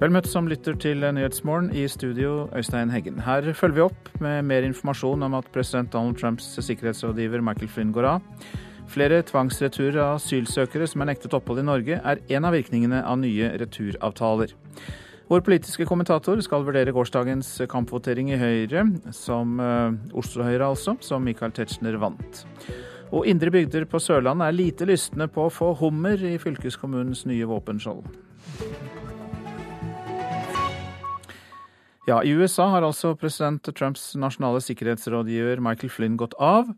Vel møtt som lytter til Nyhetsmorgen i studio, Øystein Heggen. Her følger vi opp med mer informasjon om at president Donald Trumps sikkerhetsrådgiver Michael Flynn går av. Flere tvangsreturer av asylsøkere som er nektet opphold i Norge, er en av virkningene av nye returavtaler. Vår politiske kommentator skal vurdere gårsdagens kampvotering i Høyre, som uh, Oslo Høyre altså, som Michael Tetzschner vant. Og indre bygder på Sørlandet er lite lystne på å få hummer i fylkeskommunens nye våpenskjold. Ja, I USA har altså president Trumps nasjonale sikkerhetsrådgiver Michael Flynn gått av.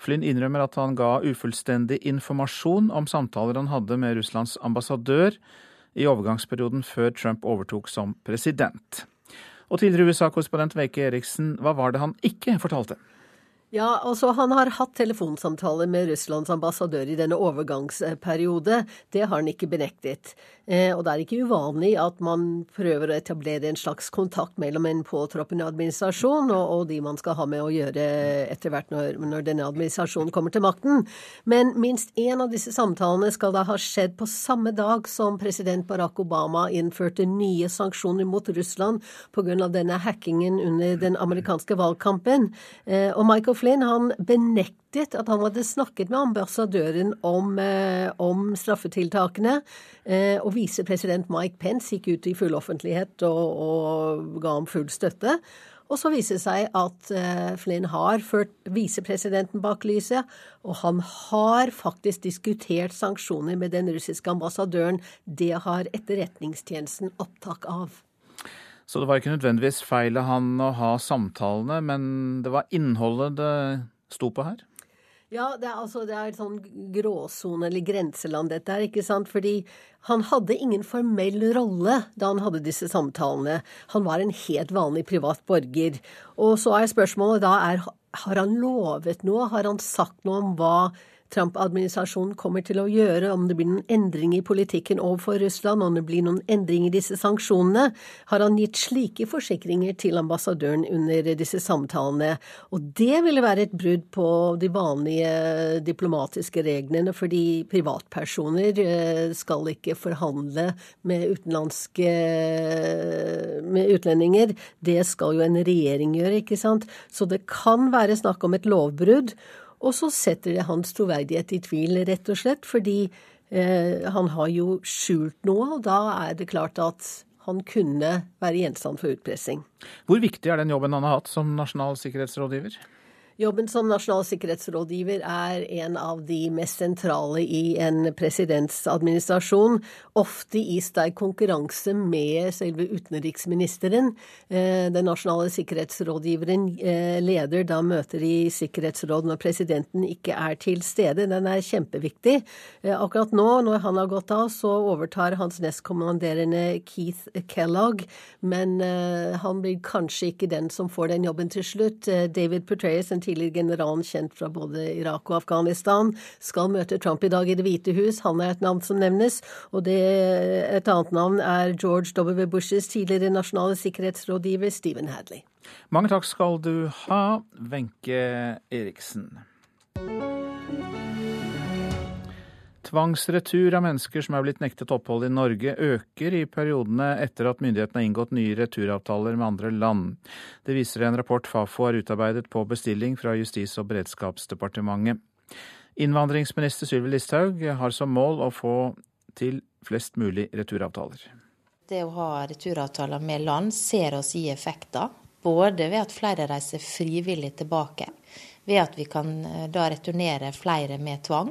Flynn innrømmer at han ga ufullstendig informasjon om samtaler han hadde med Russlands ambassadør i overgangsperioden før Trump overtok som president. Og tidligere USA-korrespondent Veike Eriksen, hva var det han ikke fortalte? Ja, altså Han har hatt telefonsamtaler med Russlands ambassadør i denne overgangsperiode. Det har han ikke benektet. Eh, og det er ikke uvanlig at man prøver å etablere en slags kontakt mellom en påtroppende administrasjon og, og, de man skal ha med å gjøre etter hvert når, når denne administrasjonen kommer til makten. Men minst én av disse samtalene skal da ha skjedd på samme dag som president Barack Obama innførte nye sanksjoner mot Russland pga. denne hackingen under den amerikanske valgkampen. Eh, og Michael Flynn han benektet at han hadde snakket med ambassadøren om, eh, om straffetiltakene. Eh, og visepresident Mike Pence gikk ut i full offentlighet og, og ga ham full støtte. Og så viser det seg at eh, Flynn har ført visepresidenten bak lyset, og han har faktisk diskutert sanksjoner med den russiske ambassadøren. Det har Etterretningstjenesten opptak av. Så det var ikke nødvendigvis feil av han å ha samtalene, men det var innholdet det sto på her? Ja, det er, altså, det er sånn gråsone eller grenseland dette er, ikke sant. Fordi han hadde ingen formell rolle da han hadde disse samtalene. Han var en helt vanlig privat borger. Og så er spørsmålet da er, har han lovet noe? Har han sagt noe om hva Trump-administrasjonen kommer til å gjøre, om det blir noen endring i politikken overfor Russland, om det blir noen endring i disse sanksjonene, har han gitt slike forsikringer til ambassadøren under disse samtalene. Og det ville være et brudd på de vanlige diplomatiske reglene, fordi privatpersoner eh, skal ikke forhandle med utenlandske med utlendinger. Det skal jo en regjering gjøre, ikke sant. Så det kan være snakk om et lovbrudd. Og så setter det hans troverdighet i tvil, rett og slett, fordi eh, han har jo skjult noe, og da er det klart at han kunne være gjenstand for utpressing. Hvor viktig er den jobben han har hatt som nasjonal sikkerhetsrådgiver? Jobben som nasjonal sikkerhetsrådgiver er en av de mest sentrale i en presidentsadministrasjon. Ofte i sterk konkurranse med selve utenriksministeren. Eh, den nasjonale sikkerhetsrådgiveren eh, leder da møter i Sikkerhetsrådet når presidenten ikke er til stede. Den er kjempeviktig. Eh, akkurat nå, når han har gått av, så overtar hans nestkommanderende Keith Kellogg. Men han blir kanskje ikke den som får den jobben til slutt. David Petraeus, en tidligere generalen kjent fra både Irak og Afghanistan, skal møte Trump i dag i Det hvite hus. Han er et navn som nevnes. Og det, et annet navn er George W. Bushes tidligere nasjonale sikkerhetsrådgiver Stephen Hadley. Mange takk skal du ha, Wenche Eriksen. Tvangsretur av mennesker som er blitt nektet opphold i Norge, øker i periodene etter at myndighetene har inngått nye returavtaler med andre land. Det viser en rapport Fafo har utarbeidet på bestilling fra Justis- og beredskapsdepartementet. Innvandringsminister Sylvi Listhaug har som mål å få til flest mulig returavtaler. Det å ha returavtaler med land ser oss i effekter. Både ved at flere reiser frivillig tilbake, ved at vi kan eh, da returnere flere med tvang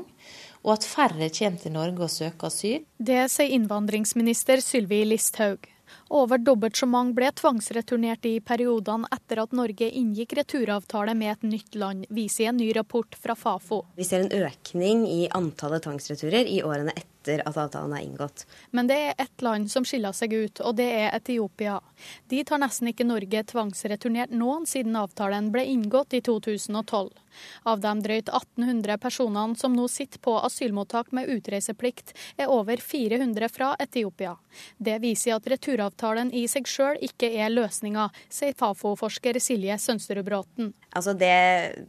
og at færre kommer til Norge og søker asyl. Det sier innvandringsminister Sylvi Listhaug. Over dobbelt så mange ble tvangsreturnert i periodene etter at Norge inngikk returavtale med et nytt land, viser en ny rapport fra Fafo. Vi ser en økning i antallet tvangsreturer i årene etter at avtalen er inngått. Men det er ett land som skiller seg ut, og det er Etiopia. Dit har nesten ikke Norge tvangsreturnert noen siden avtalen ble inngått i 2012. Av de drøyt 1800 personene som nå sitter på asylmottak med utreiseplikt, er over 400 fra Etiopia. Det viser at returavtalen i seg sjøl ikke er løsninga, sier Fafo-forsker Silje Sønsterud Bråten. Altså det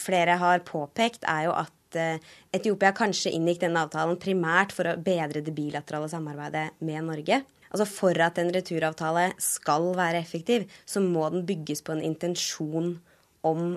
flere har påpekt, er jo at Eh, Etiopia kanskje inngikk denne avtalen primært for å bedre det bilaterale samarbeidet med Norge. Altså For at en returavtale skal være effektiv, så må den bygges på en intensjon om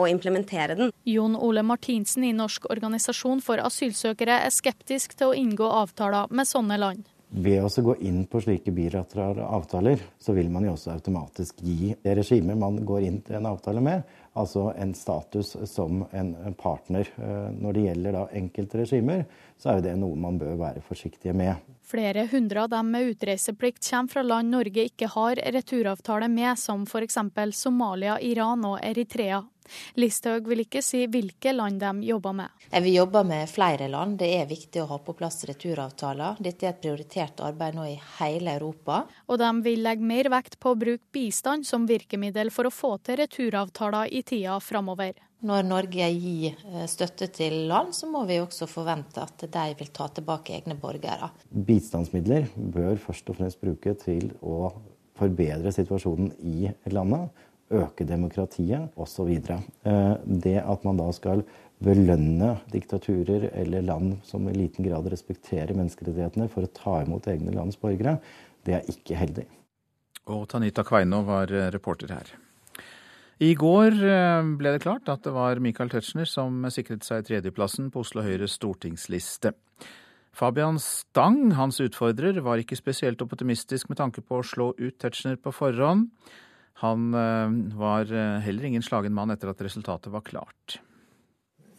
å implementere den. Jon Ole Martinsen i Norsk organisasjon for asylsøkere er skeptisk til å inngå avtaler med sånne land. Ved å gå inn på slike bilaterale avtaler, så vil man jo også automatisk gi det regimet man går inn til en avtale med, altså en status som en partner. Eh, når det gjelder da enkelte regimer, så er jo det noe man bør være forsiktige med. Flere hundre av dem med utreiseplikt kommer fra land Norge ikke har returavtale med, som f.eks. Somalia, Iran og Eritrea. Listhaug vil ikke si hvilke land de jobber med. Vi jobber med flere land. Det er viktig å ha på plass returavtaler. Dette er et prioritert arbeid nå i hele Europa. Og de vil legge mer vekt på å bruke bistand som virkemiddel for å få til returavtaler i tida framover. Når Norge gir eh, støtte til land, så må vi også forvente at de vil ta tilbake egne borgere. Bistandsmidler bør først og fremst bruke til å forbedre situasjonen i landet øke demokratiet osv. Eh, det at man da skal belønne diktaturer eller land som i liten grad respekterer menneskerettighetene for å ta imot egne lands borgere, det er ikke heldig. Og Tanita Kveino var eh, reporter her. I går eh, ble det klart at det var Michael Tetzschner som sikret seg tredjeplassen på Oslo Høyres stortingsliste. Fabian Stang, hans utfordrer, var ikke spesielt optimistisk med tanke på å slå ut Tetzschner på forhånd. Han eh, var eh, heller ingen slagen mann etter at resultatet var klart.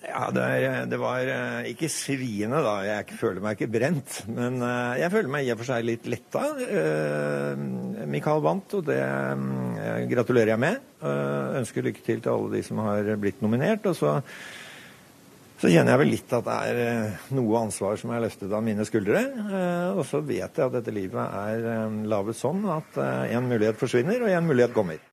Ja, det, er, det, var eh, ikke sviende, da. Jeg føler meg ikke brent. Men jeg føler meg i og for seg litt letta. Mikael vant, og det gratulerer jeg med. Ønsker lykke til til alle de som har blitt nominert. Og så så kjenner jeg vel litt at det er eh, noe ansvar som er løftet av mine skuldre. Eh, og så vet jeg at dette livet er eh, laget sånn at en mulighet forsvinner, og en mulighet kommer.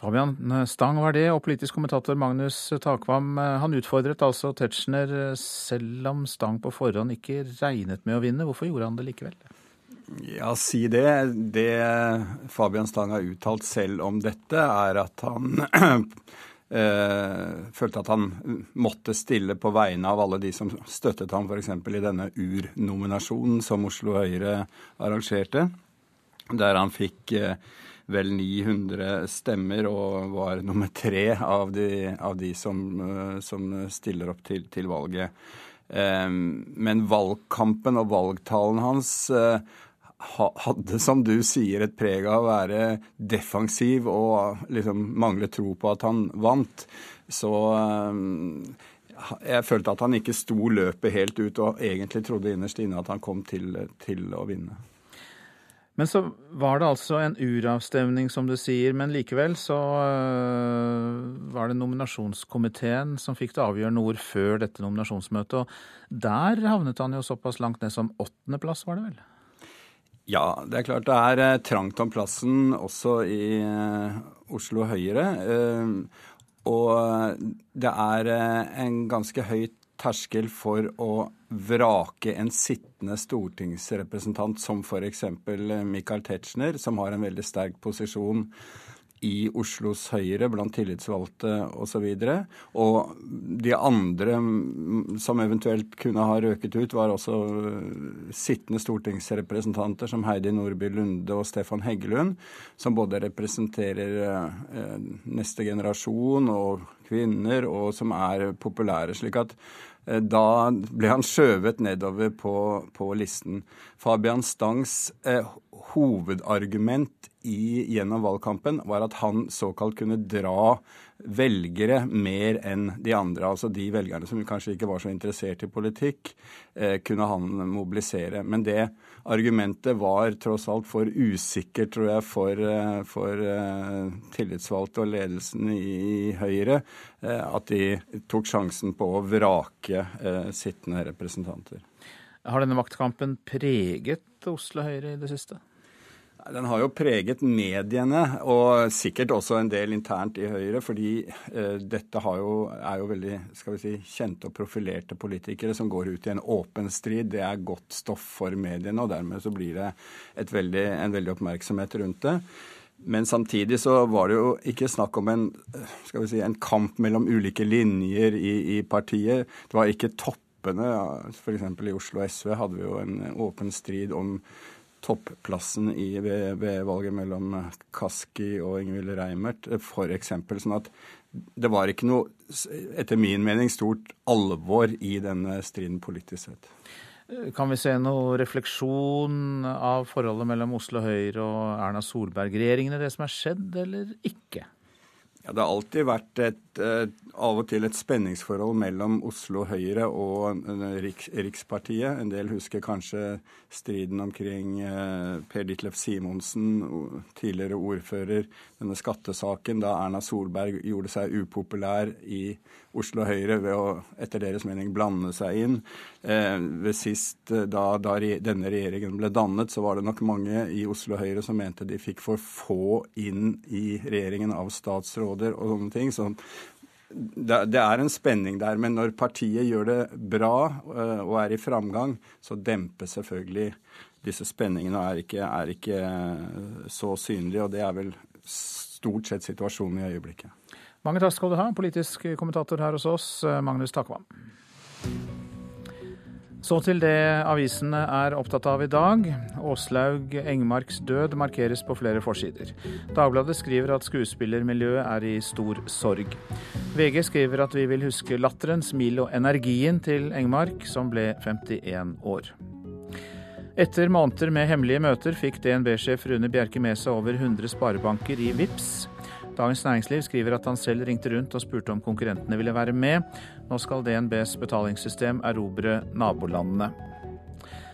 Fabian Stang var det, og politisk kommentator Magnus Takvam han utfordret altså Tetzschner selv om Stang på forhånd ikke regnet med å vinne. Hvorfor gjorde han det likevel? Ja, si det. Det Fabian Stang har uttalt selv om dette, er at han eh, følte at han måtte stille på vegne av alle de som støttet ham f.eks. i denne urnominasjonen som Oslo Høyre arrangerte, der han fikk eh, vel 900 stemmer og var nummer tre av de, av de som, eh, som, stiller opp til, til valget. Eh, men valgkampen og valgtalen hans eh, hadde, som du sier, et preg av å være defensiv og liksom mangle tro på at han vant. Så eh, jeg følte at han ikke sto løpet helt ut, og egentlig trodde innerst inne at han kom til, til å vinne. Men så var det altså en uravstemning, som du sier. Men likevel så øh, var det nominasjonskomiteen som fikk det avgjørende ord før dette nominasjonsmøtet. Og der havnet han jo såpass langt ned som åttendeplass, var det vel? Ja, det er klart det er eh, trangt om plassen også i eh, Oslo Høyre. Og det er en ganske høy terskel for å vrake en sittende stortingsrepresentant som f.eks. Michael Tetzschner, som har en veldig sterk posisjon i Oslos Høyre blant tillitsvalgte osv. Og, så og de andre som eventuelt kunne ha røket ut, var også øh, sittende stortingsrepresentanter som Heidi Nordby Lunde og Stefan Heggelund, som både representerer øh, neste generasjon og kvinner, og som er populære. slik at da ble han skjøvet nedover på, på listen. Fabian Stangs eh, hovedargument i, gjennom valgkampen, var at han såkalt kunne dra velgere mer enn de andre. Altså de velgerne som kanskje ikke var så interessert i politikk, eh, kunne han mobilisere. Men det argumentet var tross alt for usikkert, tror jeg, for, eh, for eh, tillitsvalgte og ledelsen i, Høyre, eh, at de tok sjansen på å vrake eh, sittende representanter. Har denne maktkampen preget Oslo Høyre i det siste? Den har jo preget mediene, og sikkert også en del internt i Høyre. Fordi eh, dette jo, er jo veldig skal vi si, kjente og profilerte politikere som går ut i en åpen strid. Det er godt stoff for mediene, og dermed så blir det veldig, en veldig oppmerksomhet rundt det. Men samtidig så var det jo ikke snakk om en, skal vi si, en kamp mellom ulike linjer i, i partiet. Det var ikke toppene. F.eks. i Oslo SV hadde vi jo en åpen strid om topplassen i, ved, ved, valget mellom Kaski og Ingvild Reimert, f.eks. Sånn at det var ikke noe, etter min mening, stort alvor i denne striden politisk sett. Kan vi se noe refleksjon av forholdet mellom Oslo Høyre og Erna Solberg-regjeringen i det som er skjedd, eller ikke? Ja, Det har alltid vært et, eh, av og til et spenningsforhold mellom Oslo Høyre og eh, Riks, Rikspartiet. En del husker kanskje striden omkring eh, Per Ditlef Simonsen, tidligere ordfører, denne skattesaken da Erna Solberg gjorde seg upopulær i Oslo Høyre ved å etter deres mening blande seg inn. Ved sist, da, da, denne regjeringen ble dannet, så var det nok mange i Oslo Høyre som mente de fikk for få inn i regjeringen av statsråder og sånne ting. Så det er en spenning der. Men når partiet gjør det bra eh, og er i framgang, så demper selvfølgelig disse spenningene er ikke, er ikke eh, så synlige. Og det er vel stort sett situasjonen i øyeblikket. Mange takk skal du ha, politisk kommentator her hos oss, eh, Magnus Takvam. Så til det avisene er opptatt av i dag. Åslaug Engmarks død markeres på flere forsider. Dagbladet skriver at skuespillermiljøet er i stor sorg. VG skriver at vi vil huske latteren, smilet og energien til Engmark, som ble 51 år. Etter måneder med hemmelige møter fikk DNB-sjef Rune Bjerke med seg over 100 sparebanker i VIPS. Dagens Næringsliv skriver at han selv ringte rundt og spurte om konkurrentene ville være med. Nå skal DNBs betalingssystem erobre nabolandene.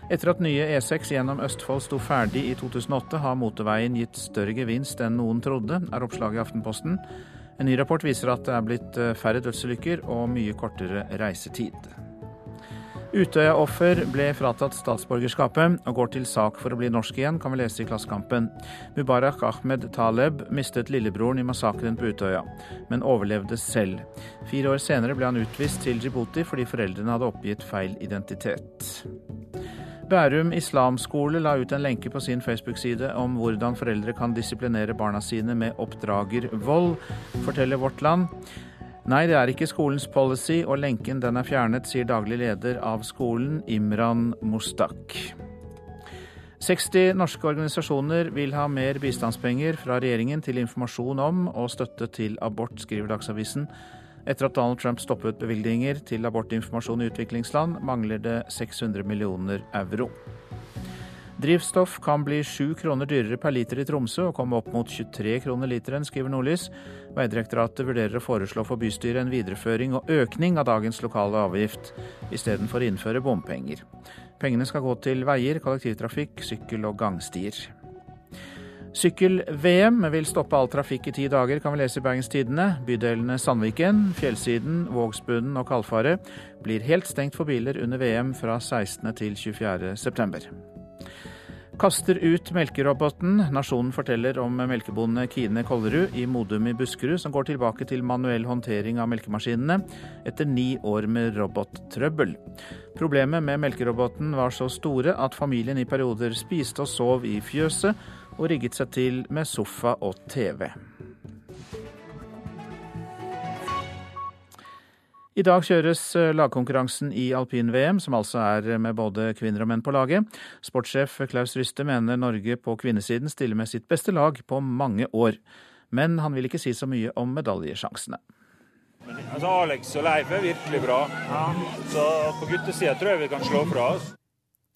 Etter at nye E6 gjennom Østfold sto ferdig i 2008, har motorveien gitt større gevinst enn noen trodde, er oppslaget i Aftenposten. En ny rapport viser at det er blitt eh, færre dødsulykker og mye kortere reisetid. Utøya-offer ble fratatt statsborgerskapet og går til sak for å bli norsk igjen, kan vi lese i Klassekampen. Mubarak Ahmed Taleb mistet lillebroren i massakren på Utøya, men overlevde selv. Fire år senere ble han utvist til Djibouti fordi foreldrene hadde oppgitt feil identitet. Bærum islamskole la ut en lenke på sin Facebook-side om hvordan foreldre kan disiplinere barna sine med oppdragervold, forteller Vårt Land. Nei, det er ikke skolens policy, og lenken den er fjernet, sier daglig leder av skolen, Imran Mustak. 60 norske organisasjoner vil ha mer bistandspenger fra regjeringen til informasjon om og støtte til abort, skriver Dagsavisen. Etter at Donald Trump stoppet bevilgninger til abortinformasjon i utviklingsland, mangler det 600 millioner euro. Drivstoff kan bli sju kroner dyrere per liter i Tromsø og komme opp mot 23 kroner literen, skriver Nordlys. Veidirektoratet vurderer å foreslå for bystyret en videreføring og økning av dagens lokale avgift, istedenfor å innføre bompenger. Pengene skal gå til veier, kollektivtrafikk, sykkel- og gangstier. Sykkel-VM vil stoppe all trafikk i ti dager, kan vi lese i Bergens Tidende. Bydelene Sandviken, Fjellsiden, Vågsbunnen og Kalfaret blir helt stengt for biler under VM fra 16. til 24. september. Kaster ut melkeroboten. Nasjonen forteller om melkebonde Kine Kollerud i Modum i Buskerud, som går tilbake til manuell håndtering av melkemaskinene etter ni år med robottrøbbel. Problemet med melkeroboten var så store at familien i perioder spiste og sov i fjøset, og rigget seg til med sofa og TV. I dag kjøres eh, lagkonkurransen i alpin-VM, som altså er med både kvinner og menn på laget. Sportssjef Klaus Ryste mener Norge på kvinnesiden stiller med sitt beste lag på mange år. Men han vil ikke si så mye om medaljesjansene. Altså Alex og Leif er virkelig bra, ja. så på guttesida tror jeg vi kan slå fra oss.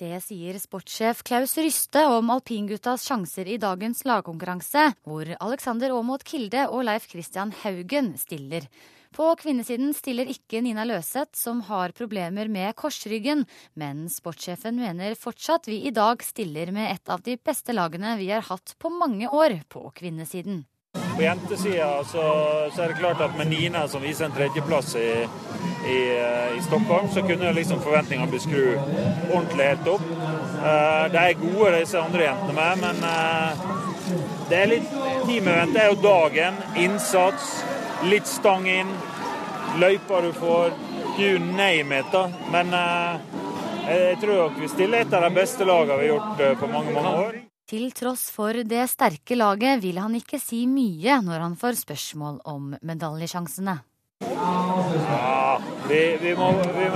Det sier sportssjef Klaus Ryste om alpinguttas sjanser i dagens lagkonkurranse, hvor Alexander Aamodt Kilde og Leif Christian Haugen stiller. På kvinnesiden stiller ikke Nina Løseth, som har problemer med korsryggen, men sportssjefen mener fortsatt vi i dag stiller med et av de beste lagene vi har hatt på mange år på kvinnesiden. På jentesida så, så, er det klart at med Nina som viser en tredjeplass i, i, i Stockholm, så kunne liksom forventningene bli skru ordentlig helt opp. Uh, de er gode, disse andre jentene med, men uh, det er litt teamevent. Det er jo dagen, innsats, Litt stang inn, løyper du får, you name it. da. Men uh, jeg tror vi stiller et av de beste lagene vi har gjort uh, på mange, mange år. Til tross for det sterke laget vil han ikke si mye når han får spørsmål om medaljesjansene. Ja, vi, vi må, vi,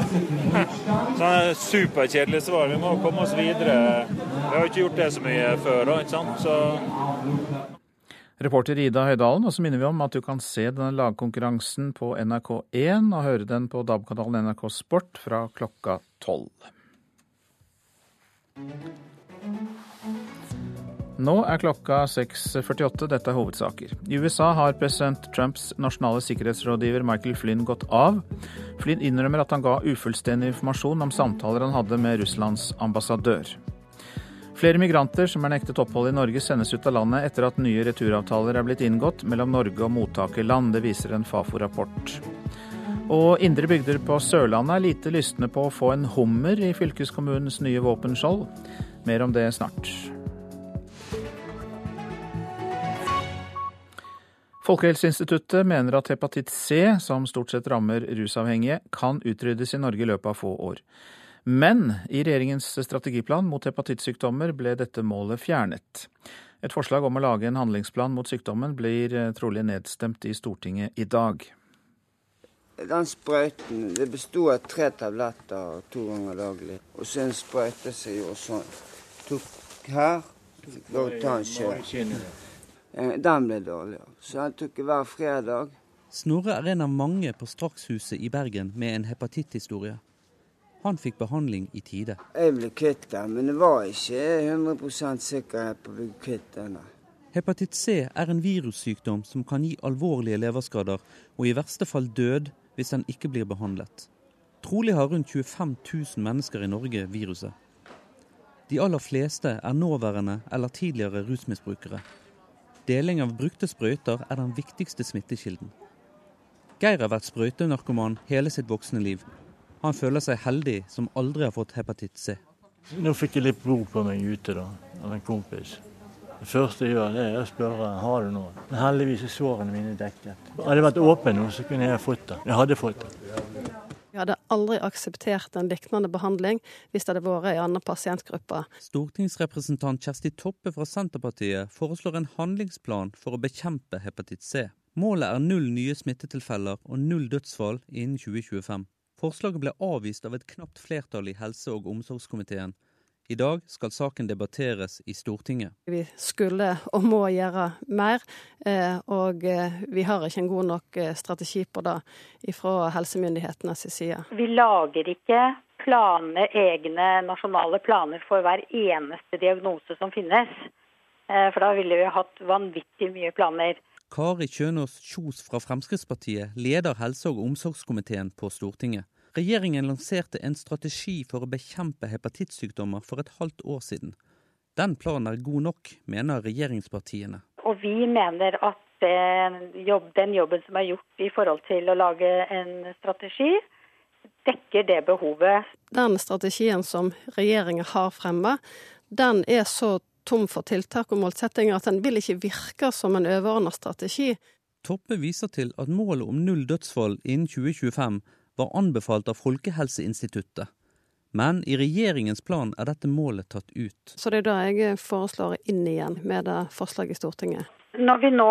Sånne superkjedelige svar. Vi må komme oss videre Vi har ikke gjort det så mye før. Da, ikke sant? Så Reporter Ida Høydalen, og så minner vi om at du kan se denne lagkonkurransen på NRK1 og høre den på DAB-kanalen NRK Sport fra klokka tolv. Nå er klokka 6.48. Dette er hovedsaker. I USA har president Trumps nasjonale sikkerhetsrådgiver Michael Flynn gått av. Flynn innrømmer at han ga ufullstendig informasjon om samtaler han hadde med Russlands ambassadør. Flere migranter som er nektet opphold i Norge, sendes ut av landet etter at nye returavtaler er blitt inngått mellom Norge og mottakerland. Det viser en Fafo-rapport. Og indre bygder på Sørlandet er lite lystne på å få en hummer i fylkeskommunens nye våpenskjold. Mer om det snart. Folkehelseinstituttet mener at hepatitt C, som stort sett rammer rusavhengige, kan utryddes i Norge i løpet av få år. Men i regjeringens strategiplan mot hepatittsykdommer ble dette målet fjernet. Et forslag om å lage en handlingsplan mot sykdommen blir eh, trolig nedstemt i Stortinget i dag. Den sprøyten det besto av tre tabletter to ganger daglig. Og så en sprøyte som gjorde sånn. Tok her, da ta en sjøl. Eh, den ble dårligere. Så den tok jeg hver fredag. Snorre er en av mange på Strakshuset i Bergen med en hepatitthistorie. Han fikk behandling i tide. Jeg ble kvitt men det var ikke 100% sikkerhet på å bli kvitt den. Hepatitt C er en virussykdom som kan gi alvorlige leverskader, og i verste fall død hvis den ikke blir behandlet. Trolig har rundt 25 000 mennesker i Norge viruset. De aller fleste er nåværende eller tidligere rusmisbrukere. Deling av brukte sprøyter er den viktigste smittekilden. Geir har vært sprøytenarkoman hele sitt voksne liv. Han føler seg heldig som aldri har fått hepatitt C. Nå fikk jeg litt blod på meg ute da, av en kompis. Det første jeg gjør, det er å spørre har du noe. Men heldigvis er sårene mine dekket. Hadde jeg vært åpen nå, så kunne jeg fått det. Jeg hadde fått det. Jeg hadde aldri akseptert en lignende behandling hvis det hadde vært en annen pasientgruppe. Stortingsrepresentant Kjersti Toppe fra Senterpartiet foreslår en handlingsplan for å bekjempe hepatitt C. Målet er null nye smittetilfeller og null dødsfall innen 2025. Forslaget ble avvist av et knapt flertall i helse- og omsorgskomiteen, i dag skal saken debatteres i Stortinget. Vi skulle og må gjøre mer, eh, og eh, vi har ikke en god nok eh, strategi på det fra helsemyndighetenes side. Vi lager ikke planer, egne nasjonale planer for hver eneste diagnose som finnes. For da ville vi hatt vanvittig mye planer. Kari Kjønaas Kjos fra Fremskrittspartiet leder helse- og omsorgskomiteen på Stortinget. Regjeringen lanserte en strategi for å bekjempe hepatittsykdommer for et halvt år siden. Den planen er god nok, mener regjeringspartiene. Og vi mener at den jobben som er gjort i forhold til å lage en strategi, dekker det behovet. Den strategien som regjeringen har fremma, den er så tom for tiltak og målsettinger at den vil ikke virke som en overordna strategi. Toppe viser til at målet om null dødsfall innen 2025 var anbefalt av Folkehelseinstituttet. Men i regjeringens plan er dette målet tatt ut. Så det er da jeg foreslår inn igjen med det forslaget i Stortinget. Når vi nå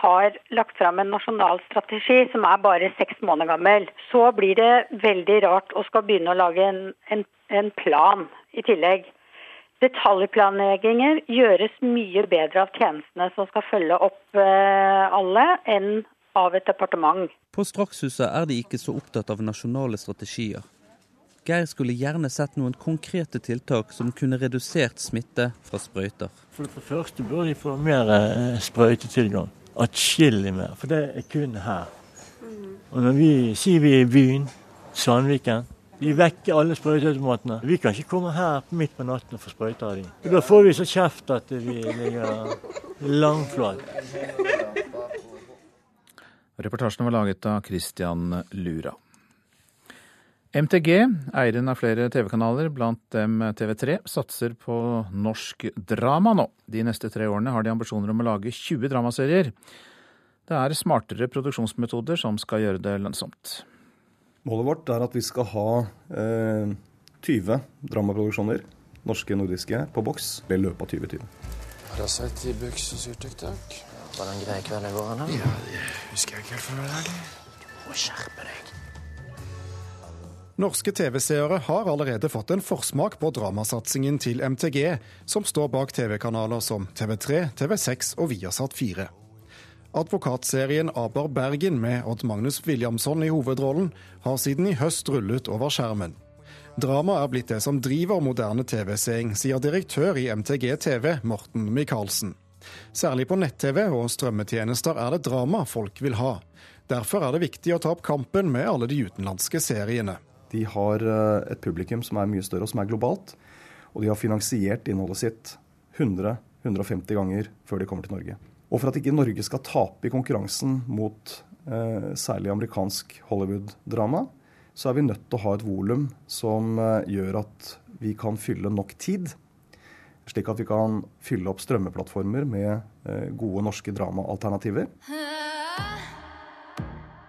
har lagt fram en nasjonal strategi som er bare seks måneder gammel, så blir det veldig rart å skal begynne å lage en, en, en plan i tillegg. Detaljplanlegginger gjøres mye bedre av tjenestene som skal følge opp eh, alle, enn av et departement. På Strakshuset er de ikke så opptatt av nasjonale strategier. Geir skulle gjerne sett noen konkrete tiltak som kunne redusert smitte fra sprøyter. For det første bør de få mer eh, sprøytetilgang. Atskillig mer. For det er kun her. Og når vi sier vi er i byen, Sandviken, de vekker alle sprøyteautomatene. Vi kan ikke komme her midt på natten og få sprøyter av dem. Da får vi så kjeft at vi ligger langflat. Reportasjen var laget av Christian Lura. MTG, eieren av flere TV-kanaler, blant dem TV3, satser på norsk drama nå. De neste tre årene har de ambisjoner om å lage 20 dramaserier. Det er smartere produksjonsmetoder som skal gjøre det lønnsomt. Målet vårt er at vi skal ha eh, 20 dramaproduksjoner, norske nordiske, på boks i løpet av 2020. sett i buks og syrtøy, takk. Var det en grei kveld i går? Eller? Ja, det husker jeg ikke helt for å være ærlig. Må skjerpe deg. Norske TV-seere har allerede fått en forsmak på dramasatsingen til MTG, som står bak TV-kanaler som TV3, TV6 og Viasat 4. Advokatserien Aber Bergen med Odd Magnus Williamson i hovedrollen har siden i høst rullet over skjermen. Drama er blitt det som driver moderne TV-seing, sier direktør i MTG TV, Morten Michaelsen. Særlig på nett-TV og strømmetjenester er det drama folk vil ha. Derfor er det viktig å ta opp kampen med alle de utenlandske seriene. De har eh, et publikum som er mye større og som er globalt. Og de har finansiert innholdet sitt 100-150 ganger før de kommer til Norge. Og for at ikke Norge skal tape i konkurransen mot eh, særlig amerikansk Hollywood-drama, så er vi nødt til å ha et volum som eh, gjør at vi kan fylle nok tid. Slik at vi kan fylle opp strømmeplattformer med eh, gode norske dramaalternativer.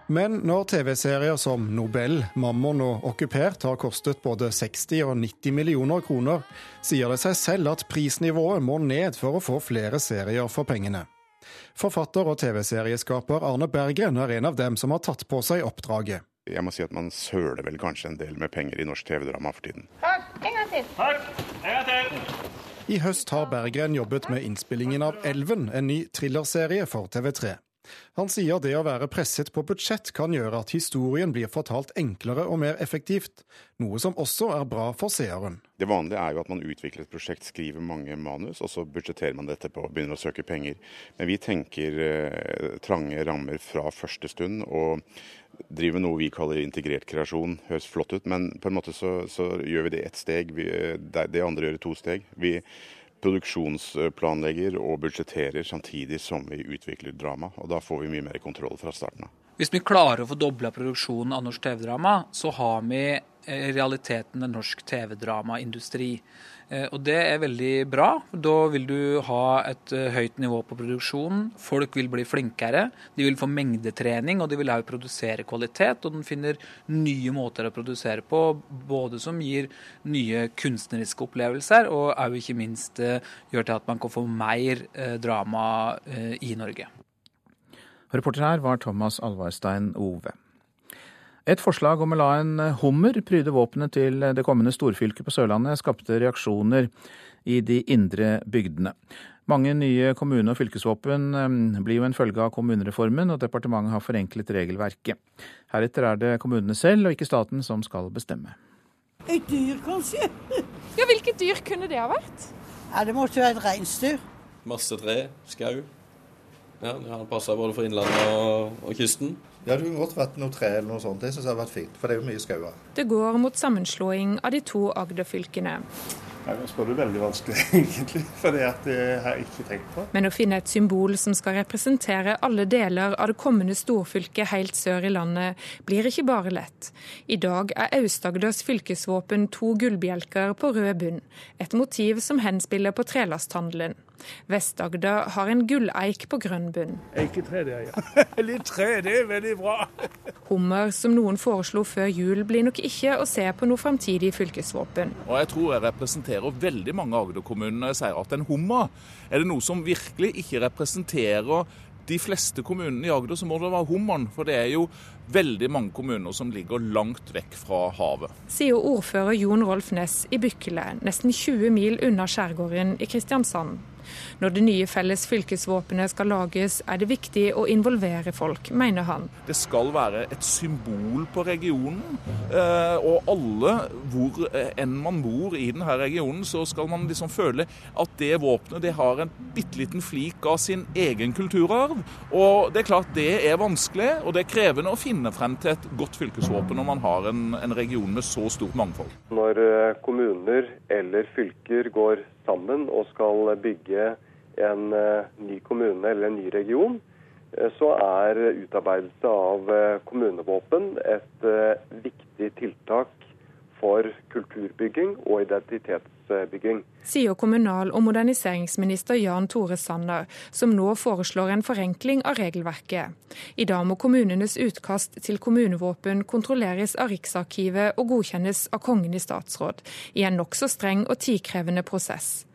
Men når TV-serier som Nobel, Mammon og Okkupert har kostet både 60 og 90 millioner kroner, sier det seg selv at prisnivået må ned for å få flere serier for pengene. Forfatter og TV-serieskaper Arne Berggren er en av dem som har tatt på seg oppdraget. Jeg må si at man søler vel kanskje en del med penger i norsk TV-drama for tiden. Takk. En gang til. Takk. I høst har Berggren jobbet med innspillingen av Elven, en ny thrillerserie for TV3. Han sier det å være presset på budsjett kan gjøre at historien blir fortalt enklere og mer effektivt, noe som også er bra for seeren. Det vanlige er jo at man utvikler et prosjekt, skriver mange manus, og så budsjetterer man dette på og begynner å søke penger. Men vi tenker eh, trange rammer fra første stund. og driver noe vi kaller integrert kreasjon. Høres flott ut, men på en måte så, så gjør vi det ett steg. Vi, det, det andre gjør det to steg. Vi produksjonsplanlegger og budsjetterer samtidig som vi utvikler drama. og Da får vi mye mer kontroll fra starten av. Hvis vi klarer å få dobla produksjonen av norsk TV-drama, så har vi i realiteten en norsk TV-dramaindustri. Eh, og det er veldig bra. Da vil du ha et eh, høyt nivå på produksjonen. Folk vil bli flinkere. De vil få mengdetrening, og de vil også produsere kvalitet. Og den finner nye måter å produsere på, både som gir nye kunstneriske opplevelser, og også ikke minst eh, gjør til at man kan få mer drama i Norge. Reporter her var Thomas Alvarstein Ove. Et forslag om å la en hummer pryde våpenet til det kommende storfylket på Sørlandet skapte reaksjoner i de indre bygdene. Mange nye kommune- og fylkesvåpen eh, blir jo en følge av kommunereformen, og departementet har forenklet regelverket. Heretter er det kommunene selv og ikke staten som skal bestemme. Et dyr, kanskje? Ja, Hvilket dyr kunne det ha vært? Ja, Det måtte være et reinsdyr. Masse tre, skau. Ja, Det har passa både for innlandet og, og kysten. Ja, det kunne godt vært noe tre eller noe sånt. Det syns jeg har vært fint, for det er jo mye skauer. Det går mot sammenslåing av de to Agder-fylkene. Nå spør du veldig vanskelig, egentlig, for det at det har jeg ikke tenkt på. Men å finne et symbol som skal representere alle deler av det kommende storfylket helt sør i landet, blir ikke bare lett. I dag er Aust-Agders fylkesvåpen to gullbjelker på rød bunn, et motiv som henspiller på trelasthandelen. Vest-Agder har en gulleik på grønn bunn. Eiketre, det, ja. Litt tre, det er veldig bra. Hummer, som noen foreslo før jul, blir nok ikke å se på noe framtidig fylkesvåpen. Og Jeg tror jeg representerer veldig mange Agder-kommuner når jeg sier at en hummer er det noe som virkelig ikke representerer de fleste kommunene i Agder, så må det være hummeren. For det er jo veldig mange kommuner som ligger langt vekk fra havet. Sier ordfører Jon Rolf Næss i Bykkele, nesten 20 mil unna skjærgården i Kristiansand. Når det nye felles fylkesvåpenet skal lages, er det viktig å involvere folk, mener han. Det skal være et symbol på regionen. Eh, og alle, hvor eh, enn man bor i denne regionen, så skal man liksom føle at det våpenet det har en bitte liten flik av sin egen kulturarv. Og det er klart det er vanskelig, og det er krevende å finne frem til et godt fylkesvåpen når man har en, en region med så stort mangfold. Når eh, kommuner eller fylker går sammen og skal bygge en eh, ny kommune eller en ny region, eh, så er utarbeidelse av eh, kommunevåpen et viktig tiltak for kulturbygging og identitets sykehusbygging. Sier kommunal- og moderniseringsminister Jan Tore Sanner, som nå foreslår en forenkling av regelverket. I dag må kommunenes utkast til kommunevåpen kontrolleres av Riksarkivet og godkjennes av Kongen i statsråd, i en nokså streng og tidkrevende prosess.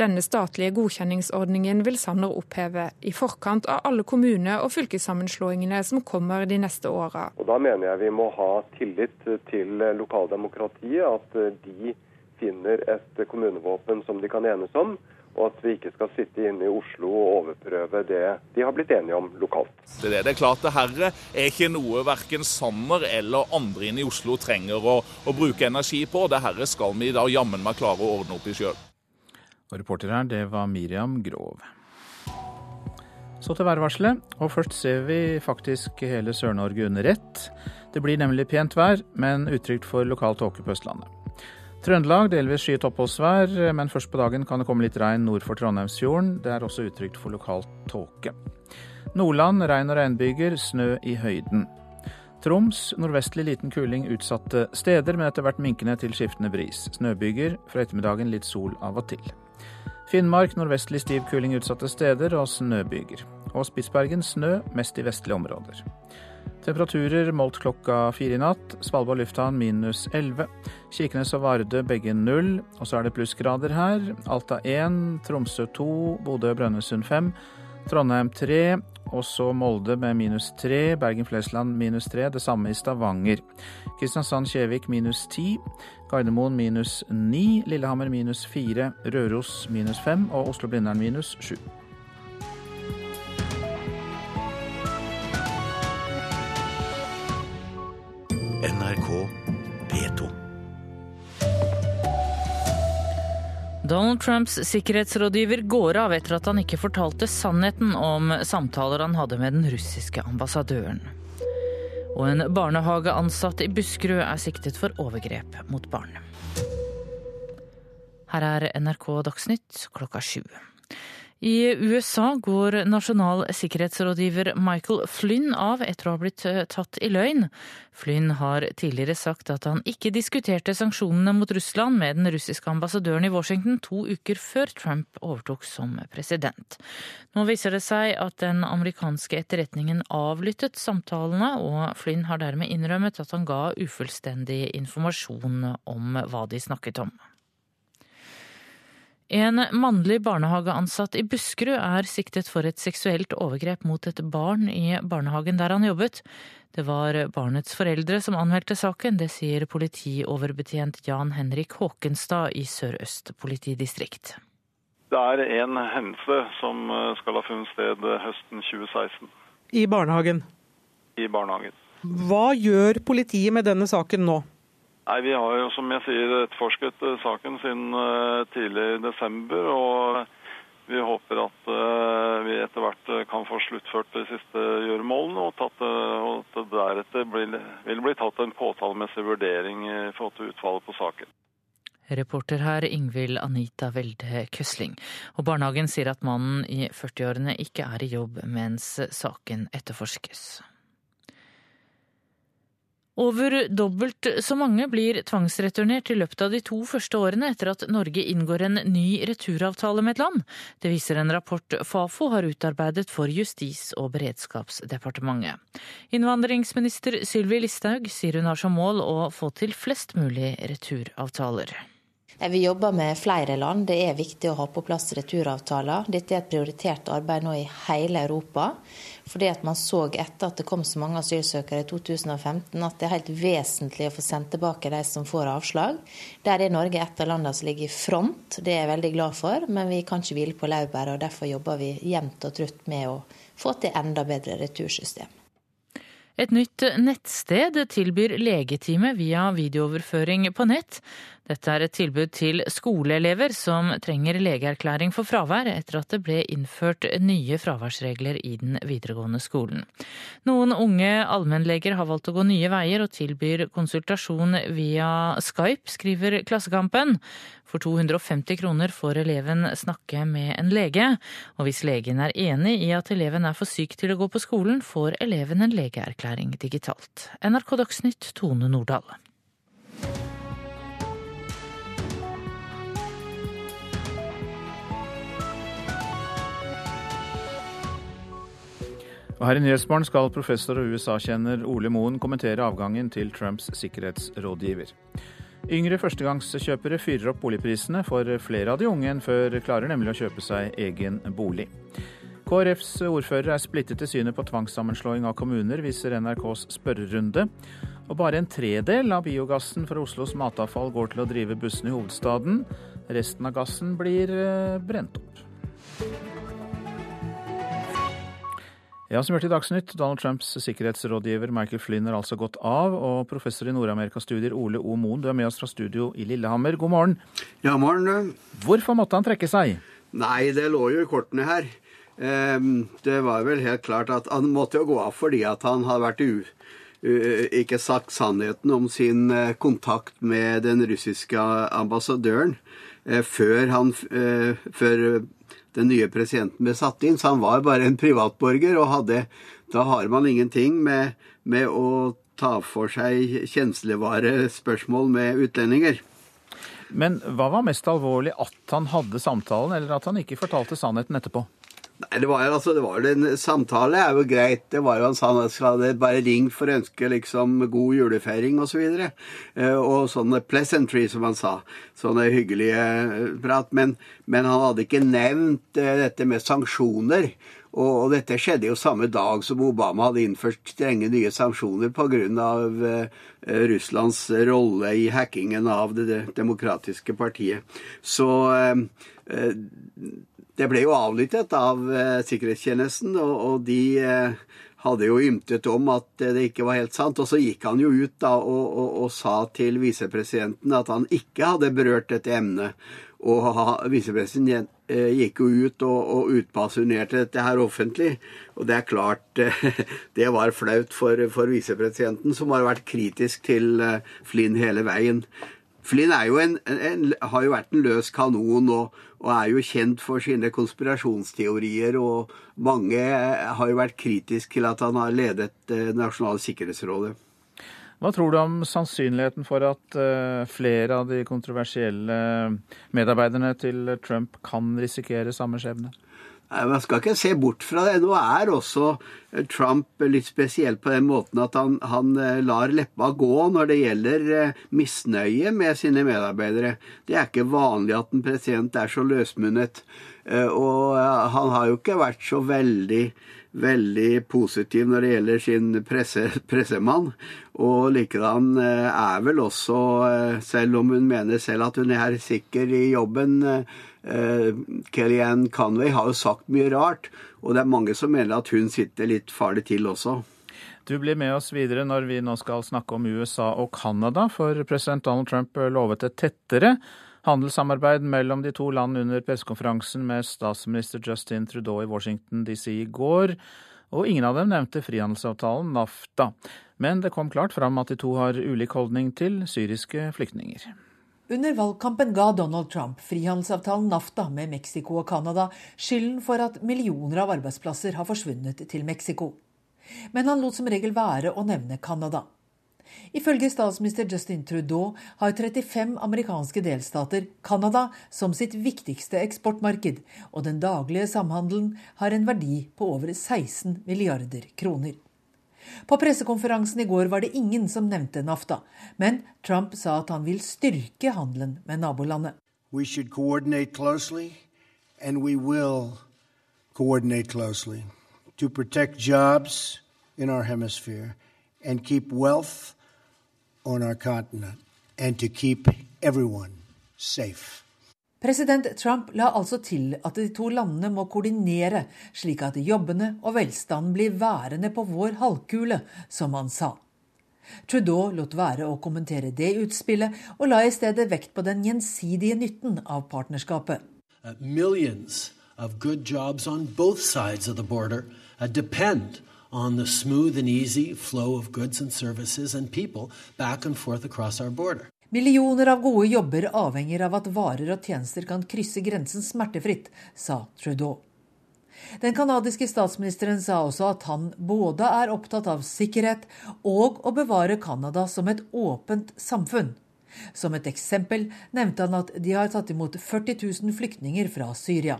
Denne statlige godkjenningsordningen vil Sanner oppheve, i forkant av alle kommune- og fylkessammenslåingene som kommer de neste åra. Da mener jeg vi må ha tillit til lokaldemokratiet, at de finner et kommunevåpen som de kan enes om. Og at vi ikke skal sitte inne i Oslo og overprøve det de har blitt enige om lokalt. Det er, det er klart det herre er ikke noe verken Sanner eller andre inne i Oslo trenger å, å bruke energi på. Det herre skal vi da jammen meg klare å ordne opp i sjøl. Og reporter her, det var Miriam Grov. Så til værvarselet, og først ser vi faktisk hele Sør-Norge under ett. Det blir nemlig pent vær, men utrygt for lokal tåke på Østlandet. Trøndelag delvis skyet oppholdsvær, men først på dagen kan det komme litt regn nord for Trondheimsfjorden. Det er også utrygt for lokal tåke. Nordland regn og regnbyger, snø i høyden. Troms nordvestlig liten kuling utsatte steder, men etter hvert minkende til skiftende bris. Snøbyger, fra ettermiddagen litt sol av og til. Finnmark nordvestlig stiv kuling utsatte steder og snøbyger. Og Spitsbergen snø, mest i vestlige områder. Temperaturer målt klokka fire i natt. Svalbard lufthavn minus 11. Kirkenes og Vardø begge null. Og så er det plussgrader her. Alta 1, Tromsø 2, Bodø og Brønnøysund 5. Trondheim 3, og så Molde med minus 3, Bergen-Flesland minus 3, det samme i Stavanger. Kristiansand-Kjevik minus 10, Gardermoen minus 9, Lillehammer minus 4, Røros minus 5 og Oslo-Blindern minus 7. NRK P2. Donald Trumps sikkerhetsrådgiver går av etter at han ikke fortalte sannheten om samtaler han hadde med den russiske ambassadøren. Og en barnehageansatt i Buskerud er siktet for overgrep mot barn. Her er NRK Dagsnytt klokka sju. I USA går nasjonal sikkerhetsrådgiver Michael Flynn av etter å ha blitt eh, tatt i løgn. Flynn har tidligere sagt at han ikke diskuterte sanksjonene mot Russland med den russiske ambassadøren i Washington to uker før Trump overtok som president. Nå viser det seg at den amerikanske etterretningen avlyttet samtalene, og Flynn har dermed innrømmet at han ga ufullstendig informasjon om hva de snakket om. En mannlig barnehageansatt i Buskerud er siktet for et seksuelt overgrep mot et barn i barnehagen der han jobbet. Det var barnets foreldre som anmeldte saken, det sier politioverbetjent Jan Henrik Håkenstad i Sør-Øst politidistrikt. Det er en hendelse som skal ha funnet sted høsten 2016. I barnehagen? I barnehagen. Hva gjør politiet med denne saken nå? Nei, Vi har jo som jeg sier etterforsket saken siden tidlig i desember. og Vi håper at vi etter hvert kan få sluttført de siste gjøremålene, og, at det deretter vil bli tatt en påtalemessig vurdering i forhold til utfallet på saken. Reporter her Ingvild Anita Welde Køsling. Og barnehagen sier at mannen i 40-årene ikke er i jobb mens saken etterforskes. Over dobbelt så mange blir tvangsreturnert i løpet av de to første årene etter at Norge inngår en ny returavtale med et land. Det viser en rapport Fafo har utarbeidet for Justis- og beredskapsdepartementet. Innvandringsminister Sylvi Listhaug sier hun har som mål å få til flest mulig returavtaler. Vi jobber med flere land. Det er viktig å ha på plass returavtaler. Dette er et prioritert arbeid nå i hele Europa. Fordi at man så etter at det kom så mange asylsøkere i 2015 at det er helt vesentlig å få sendt tilbake de som får avslag. Der er Norge et av landene som ligger i front. Det er jeg veldig glad for. Men vi kan ikke hvile på laurbæret, og derfor jobber vi jevnt og trutt med å få til enda bedre retursystem. Et nytt nettsted tilbyr legetime via videooverføring på nett. Dette er et tilbud til skoleelever som trenger legeerklæring for fravær etter at det ble innført nye fraværsregler i den videregående skolen. Noen unge allmennleger har valgt å gå nye veier og tilbyr konsultasjon via Skype, skriver Klassekampen. For 250 kroner får eleven snakke med en lege, og hvis legen er enig i at eleven er for syk til å gå på skolen, får eleven en legeerklæring digitalt. NRK Dagsnytt, Tone Nordahl. Og her i Nyhetsmorgen skal professor og USA-kjenner Ole Moen kommentere avgangen til Trumps sikkerhetsrådgiver. Yngre førstegangskjøpere fyrer opp boligprisene, for flere av de unge enn før klarer nemlig å kjøpe seg egen bolig. KrFs ordfører er splittet i synet på tvangssammenslåing av kommuner, viser NRKs spørrerunde. Og bare en tredel av biogassen fra Oslos matavfall går til å drive bussene i hovedstaden. Resten av gassen blir eh, brent opp. Ja, som hørte i Dagsnytt, Donald Trumps sikkerhetsrådgiver Michael Flynn har altså gått av, og professor i Nord-Amerikastudier Ole O. Moen, du er med oss fra studio i Lillehammer. God morgen. Ja, morgen. Hvorfor måtte han trekke seg? Nei, det lå jo i kortene her. Det var vel helt klart at han måtte jo gå av fordi at han hadde vært u ikke sagt sannheten om sin eh, kontakt med den russiske ambassadøren eh, før, han, eh, før den nye presidenten ble satt inn, så han var bare en privatborger. og hadde, Da har man ingenting med, med å ta for seg kjenslevare spørsmål med utlendinger. Men hva var mest alvorlig, at han hadde samtalen, eller at han ikke fortalte sannheten etterpå? Nei, det var, altså, det var en samtale er jo greit. Det var jo Han sa han hadde bare ringt for å ønske liksom god julefeiring osv. Og, så eh, og sånne pleasantry, som han sa. Sånne hyggelige eh, prat. Men, men han hadde ikke nevnt eh, dette med sanksjoner. Og, og, dette skjedde jo samme dag som Obama hadde innført strenge nye sanksjoner pga. Uh, Russlands rolle i hackingen av det demokratiske partiet. Så uh, det ble jo avlyttet av eh, sikkerhetstjenesten, og, og de eh, hadde jo ymtet om at det ikke var helt sant. Og så gikk han jo ut da og, og, og sa til visepresidenten at han ikke hadde berørt dette emnet. Og visepresidenten eh, gikk jo ut og, og utbasunerte dette her offentlig. Og det er klart det var flaut for, for visepresidenten, som har vært kritisk til Flynn hele veien. Flynn jo en, en, har jo vært en løs kanon og, og, er jo kjent for sine konspirasjonsteorier. Og mange har jo vært kritisk til at han har ledet Det eh, nasjonale sikkerhetsrådet. Hva tror du om sannsynligheten for at uh, flere av de kontroversielle medarbeiderne til Trump kan risikere samme skjebne? Man skal ikke se bort fra det. Nå er også eh, Trump litt spesiell på den måten at han, han, eh, lar leppa gå når det gjelder eh, misnøye med sine medarbeidere. Det er ikke vanlig at en president er så løsmunnet. Og han har jo ikke vært så veldig veldig positiv når det gjelder sin presse, pressemann. Og likedan er vel også, selv om hun mener selv at hun er sikker i jobben, Eh, Kellyanne Conway har jo sagt mye rart, og det er mange som mener at hun sitter litt farlig til også. Du blir med oss videre når vi nå skal snakke om USA og Canada, for president Donald Trump lovet et tettere handelssamarbeid mellom de to land under pressekonferansen med statsminister Justin Trudeau i Washington DC i går, og ingen av dem nevnte frihandelsavtalen NAFTA. Men det kom klart fram at de to har ulik holdning til syriske flyktninger. Under valgkampen ga Donald Trump frihandelsavtalen NAFTA med Mexico og Canada skylden for at millioner av arbeidsplasser har forsvunnet til Mexico. Men han lot som regel være å nevne Canada. Ifølge statsminister Justin Trudeau har 35 amerikanske delstater Canada som sitt viktigste eksportmarked, og den daglige samhandelen har en verdi på over 16 milliarder kroner. På pressekonferansen i går var det ingen som nevnte NAFTA, men Trump sa at han vil styrke handelen med nabolandet. We should coordinate closely, and we will coordinate closely to protect jobs in our hemisphere and keep wealth on our continent and to keep everyone safe. President Trump la altså til at de to landene må koordinere, slik at jobbene og velstanden blir værende på vår halvkule, som han sa. Trudeau lot være å kommentere det utspillet, og la i stedet vekt på den gjensidige nytten av partnerskapet. Uh, millions of good jobs on both sides of the border uh, depend on the smooth and easy flow of goods and services and people back and forth. Millioner av gode jobber avhenger av at varer og tjenester kan krysse grensen smertefritt, sa Trudeau. Den canadiske statsministeren sa også at han både er opptatt av sikkerhet og å bevare Canada som et åpent samfunn. Som et eksempel nevnte han at de har tatt imot 40 000 flyktninger fra Syria.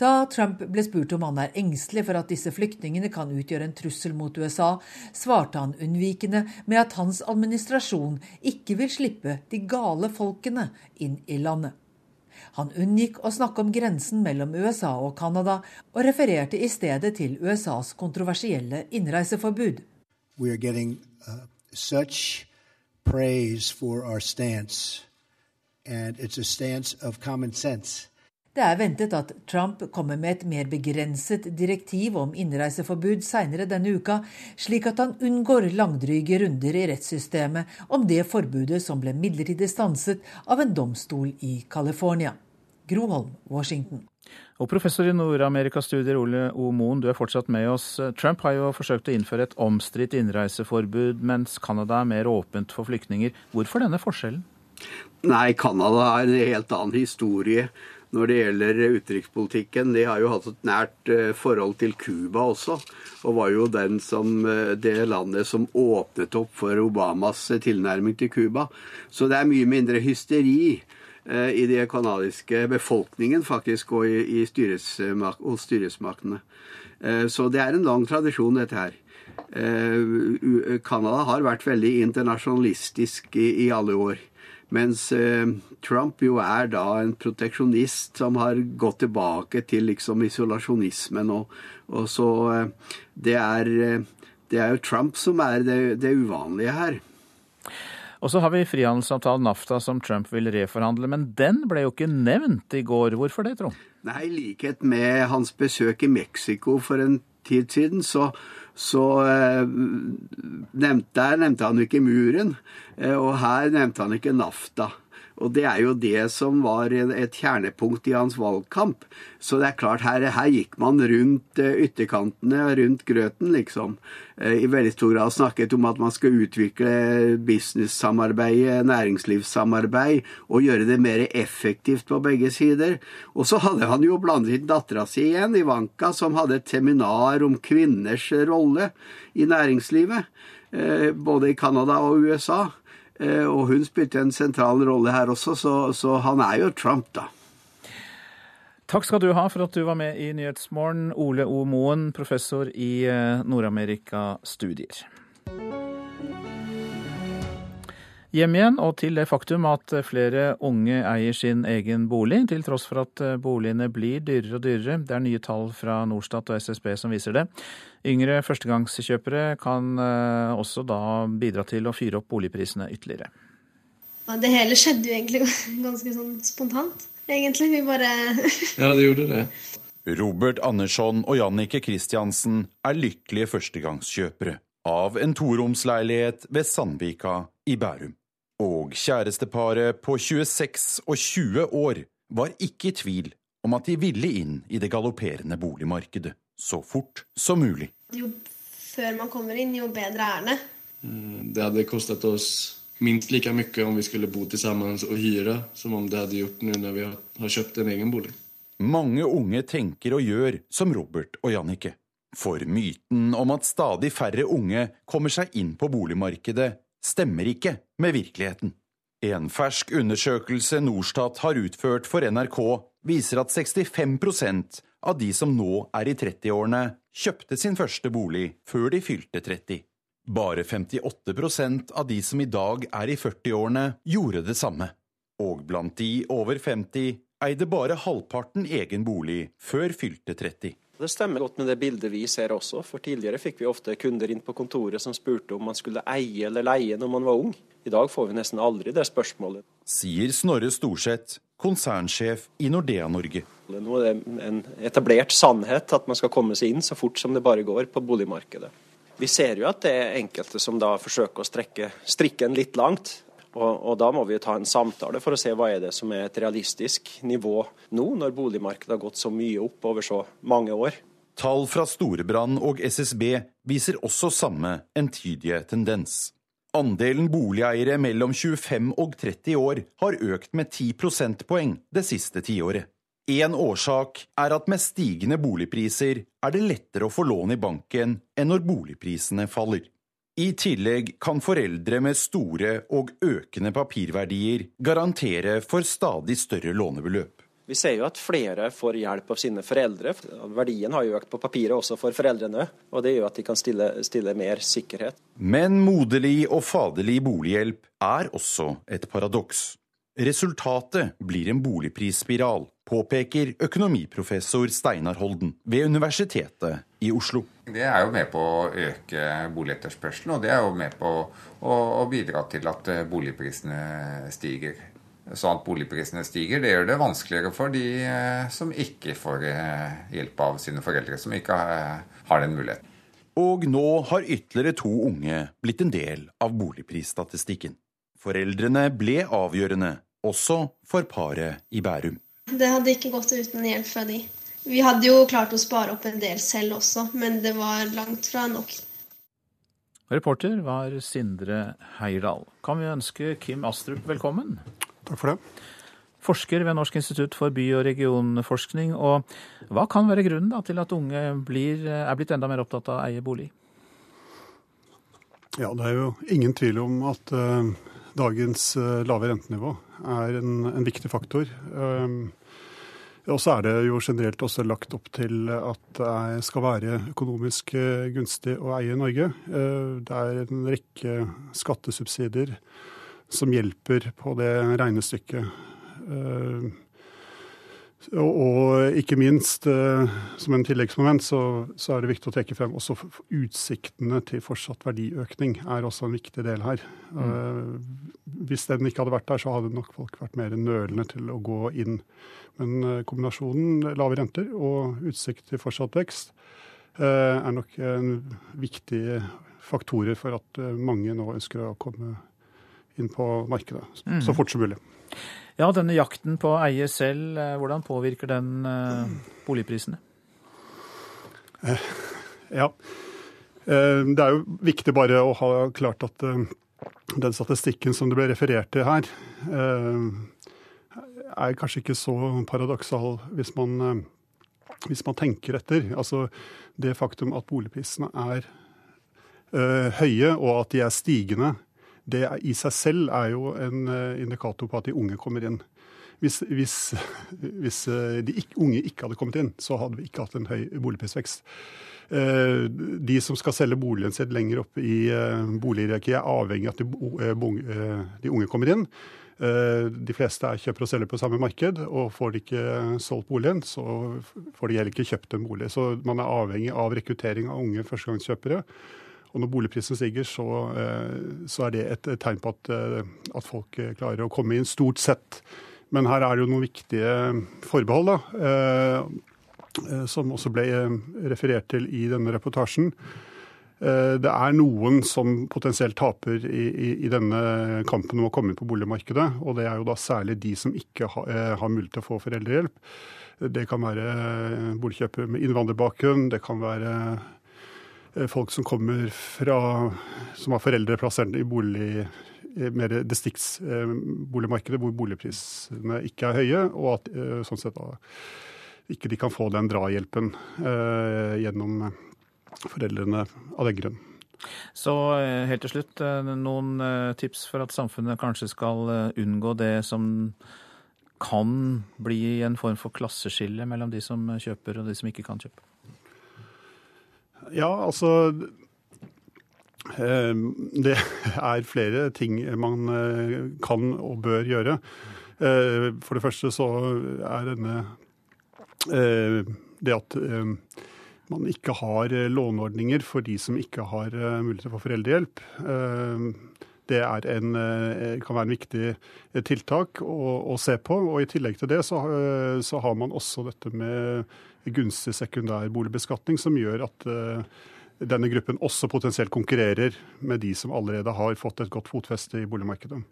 Da Trump ble spurt om han er engstelig for at disse flyktningene kan utgjøre en trussel mot USA, svarte han unnvikende med at hans administrasjon ikke vil slippe de gale folkene inn i landet. Han unngikk å snakke om grensen mellom USA og Canada, og refererte i stedet til USAs kontroversielle innreiseforbud. We are getting uh, for our stance, and it's a stance of common sense. Det er ventet at Trump kommer med et mer begrenset direktiv om innreiseforbud senere denne uka, slik at han unngår langdryge runder i rettssystemet om det forbudet som ble midlertidig stanset av en domstol i California. Groholm, Washington. Og professor i Nord-Amerika-studier Ole O. Moen, du er fortsatt med oss. Trump har jo forsøkt å innføre et omstridt innreiseforbud, mens Canada er mer åpent for flyktninger. Hvorfor denne forskjellen? Nei, Canada har en helt annen historie når det gjelder utenrikspolitikken. De har jo hatt et nært eh, forhold til Cuba også, og var jo som, eh, det landet som åpnet opp for Obamas eh, tilnærming til Cuba. Så det er mye mindre hysteri i den canadiske befolkningen faktisk, og i, i styresmak, hos styresmaktene. Så det er en lang tradisjon, dette her. Canada har vært veldig internasjonalistisk i, i alle år. Mens eh, Trump jo er da en proteksjonist som har gått tilbake til liksom isolasjonismen. Og, og så eh, det, er, eh, det er jo Trump som er det, det uvanlige her. Og så har vi frihandelsavtalen NAFTA som Trump vil reforhandle, men den ble jo ikke nevnt i går. Hvorfor det, tro? Nei, i likhet med hans besøk i Mexico for en tid siden, så så eh, nevnte, nevnte han ikke muren, eh, og her nevnte han ikke NAFTA. Og det er jo det som var et kjernepunkt i hans valgkamp. Så det er klart, her, her gikk man rundt eh, ytterkantene, rundt grøten, liksom. Eh, I veldig stor grad snakket om at man skal utvikle business-samarbeid, næringslivssamarbeid, og gjøre det mer effektivt på begge sider. Og så hadde han jo blandet inn dattera si igjen, Ivanka, som hadde et seminar om kvinners rolle i næringslivet. Eh, både i Canada og USA. Eh, og hun spilte en sentral rolle her også, så, så han er jo Trump, da. Takk skal du ha for at du var med i Nyhetsmorgen, Ole O. Moen, professor i eh, Nord-Amerika-studier. Hjem igjen, og til det faktum at flere unge eier sin egen bolig, til tross for at eh, boligene blir dyrere og dyrere. Det er nye tall fra Norstat og SSB som viser det. Yngre førstegangskjøpere kan eh, også da bidra til å fyre opp boligprisene ytterligere. Ja, det hele skjedde jo egentlig ganske sånn spontant, egentlig. Vi bare Ja, det gjorde det. Robert Andersson og Jannike Kristiansen er lykkelige førstegangskjøpere av en toromsleilighet ved Sandvika i Bærum. Og kjæresteparet på 26 og 20 år var ikke i tvil om at de ville inn i det galopperende boligmarkedet så fort som mulig. Jo før man kommer inn, jo bedre er det. Mm, det hadde kostet oss minst like mye om vi skulle bo sammen og hyre, som om det hadde gjort nå når vi har kjøpt en egen bolig. Mange unge tenker og gjør som Robert og Jannicke. For myten om at stadig færre unge kommer seg inn på boligmarkedet, stemmer ikke med virkeligheten. En fersk undersøkelse Norstat har utført for NRK, viser at 65% av de som nå er i 30-årene, kjøpte sin første bolig før de fylte 30. Bare 58% av de som i dag er i 40-årene, gjorde det samme. Og blant de over 50 eide bare halvparten egen bolig før fylte 30. Det stemmer godt med det bildet vi ser også, for tidligere fikk vi ofte kunder inn på kontoret som spurte om man skulle eie eller leie når man var ung. I dag får vi nesten aldri det spørsmålet. Sier Snorre Storseth, konsernsjef i Nordea Norge. Nå er det en etablert sannhet at man skal komme seg inn så fort som det bare går på boligmarkedet. Vi ser jo at det er enkelte som da forsøker å strekke strikken litt langt. Og, og, Da må vi ta en samtale for å se hva er det som er et realistisk nivå nå, når boligmarkedet har gått så mye opp over så mange år. Tall fra Storebrand og SSB viser også samme entydige tendens. Andelen boligeiere mellom 25 og 30 år har økt med 10 prosentpoeng det siste tiåret. En årsak er at med stigende boligpriser er det lettere å få lån i banken enn når boligprisene faller. I tillegg kan foreldre med store og økende papirverdier garantere for stadig større lånebeløp. Vi ser jo at flere får hjelp av sine foreldre. Verdien har jo økt på papiret også for foreldrene, og det gjør at de kan stille, stille mer sikkerhet. Men moderlig og faderlig bolighjelp er også et paradoks. Resultatet blir en boligprisspiral, påpeker økonomiprofessor Steinar Holden ved Universitetet i Oslo. Det er jo med på å øke boligetterspørselen, og det er jo med på å, å bidra til at boligprisene stiger. Sånn at boligprisene stiger, det gjør det vanskeligere for de eh, som ikke får eh, hjelp av sine foreldre, som ikke har den muligheten. Og nå har ytterligere to unge blitt en del av boligprisstatistikken. Foreldrene ble avgjørende, også for paret i Bærum. Det hadde ikke gått uten hjelp fra de. Vi hadde jo klart å spare opp en del selv også, men det var langt fra nok. Reporter var Sindre Heirdal. Kan vi ønske Kim Astrup velkommen? Takk for det. Forsker ved Norsk institutt for by- og regionforskning. Og hva kan være grunnen da, til at unge blir, er blitt enda mer opptatt av å eie bolig? Ja, Det er jo ingen tvil om at uh, dagens uh, lave rentenivå er en, en viktig faktor. Um, og så er det jo generelt også lagt opp til at det skal være økonomisk gunstig å eie Norge. Det er en rekke skattesubsidier som hjelper på det regnestykket. Eh, og ikke minst, eh, som en tilleggsmoment, så, så, er det viktig å trekke frem også utsiktene til fortsatt verdiøkning er også en viktig del her. Mm. Eh, hvis den ikke hadde vært der, så hadde nok folk vært mer nølende til å gå inn. Men kombinasjonen lave renter og utsikt til fortsatt vekst er nok en viktig faktorer for at mange nå ønsker å komme inn på markedet mm. så fort som mulig. Ja, denne jakten på å eie selv, eh, hvordan påvirker den uh, boligprisene? Eh, ja. Eh, det er jo viktig bare å ha klart at den statistikken som det ble referert til her, er kanskje ikke så paradoksal hvis man, hvis man tenker etter. Altså det faktum at boligprisene er høye, og at de er stigende, det i seg selv er jo en eh, indikator på at de unge kommer inn. Hvis, hvis, hvis de de unge ikke hadde kommet inn, så hadde vi ikke hatt en høy boligprisvekst. Eh, de som skal selge boligen sin lenger opp i bolighierarkiet, er avhengig av at de, de unge kommer inn. De fleste er kjøper og selger på samme marked, og får de ikke solgt boligen, så får de heller ikke kjøpt en bolig. Så man er avhengig av rekruttering av unge førstegangskjøpere. Og når boligprisen stiger, så, eh, så er det et, tegn på at, eh, at, folk eh, klarer å komme inn, stort sett. Men her er det jo noen viktige forbehold, da, som også ble referert til i denne reportasjen. Det er noen som potensielt taper i, i, i, denne kampen om å komme inn på boligmarkedet. Og det er jo da særlig de som ikke har, har mulighet til å få foreldrehjelp. Det kan være boligkjøpere med innvandrerbakgrunn, det kan være folk som kommer fra Som har foreldre plassert i bolig, mer distriktsboligmarkedet, hvor boligprisene ikke er høye, og at eh, sånn sett da ikke de kan få den drahjelpen eh, gjennom foreldrene av den grunn. Så helt til slutt, noen tips for at samfunnet kanskje skal unngå det som kan bli en form for klasseskille mellom de som kjøper og de som ikke kan kjøpe? Ja, altså ehm, Det er flere ting man eh, kan og bør gjøre. Eh, for det første så er denne eh, Det at man ikke har låneordninger for de som ikke har mulighet for foreldrehjelp. Det en, kan være en viktig tiltak å, å, se på. Og I tillegg til det så, så har man også dette med gunstig sekundærboligbeskatning, som gjør at eh, denne gruppen også potensielt konkurrerer med de som allerede har fått et godt fotfeste i boligmarkedet.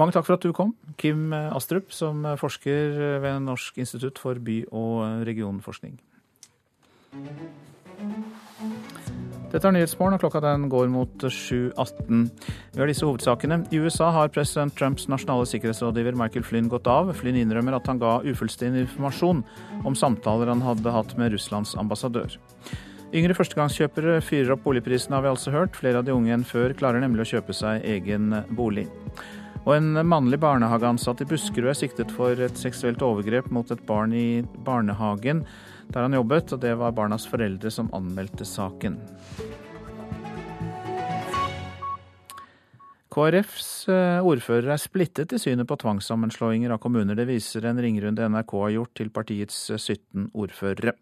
Mange takk for at du kom, Kim Astrup, som forsker ved Norsk institutt for by- og regionforskning. Dette er Nyhetsmorgen, og klokka den går mot 7.18. Vi har disse hovedsakene. I USA har president Trumps nasjonale sikkerhetsrådgiver Michael Flynn gått av. Flynn innrømmer at han ga ufullstendig informasjon om samtaler han hadde hatt med Russlands ambassadør. Yngre førstegangskjøpere fyrer opp boligprisene, har vi altså hørt. Flere av de unge enn før klarer nemlig å kjøpe seg egen bolig. Og en mannlig barnehageansatt i Buskerud er siktet for et seksuelt overgrep mot et barn i barnehagen der han jobbet, og det var barnas foreldre som anmeldte saken. KrFs eh, ordførere er splittet i synet på tvangssammenslåinger av kommuner. Det viser en ringrunde NRK har gjort til partiets 17 eh, ordførere.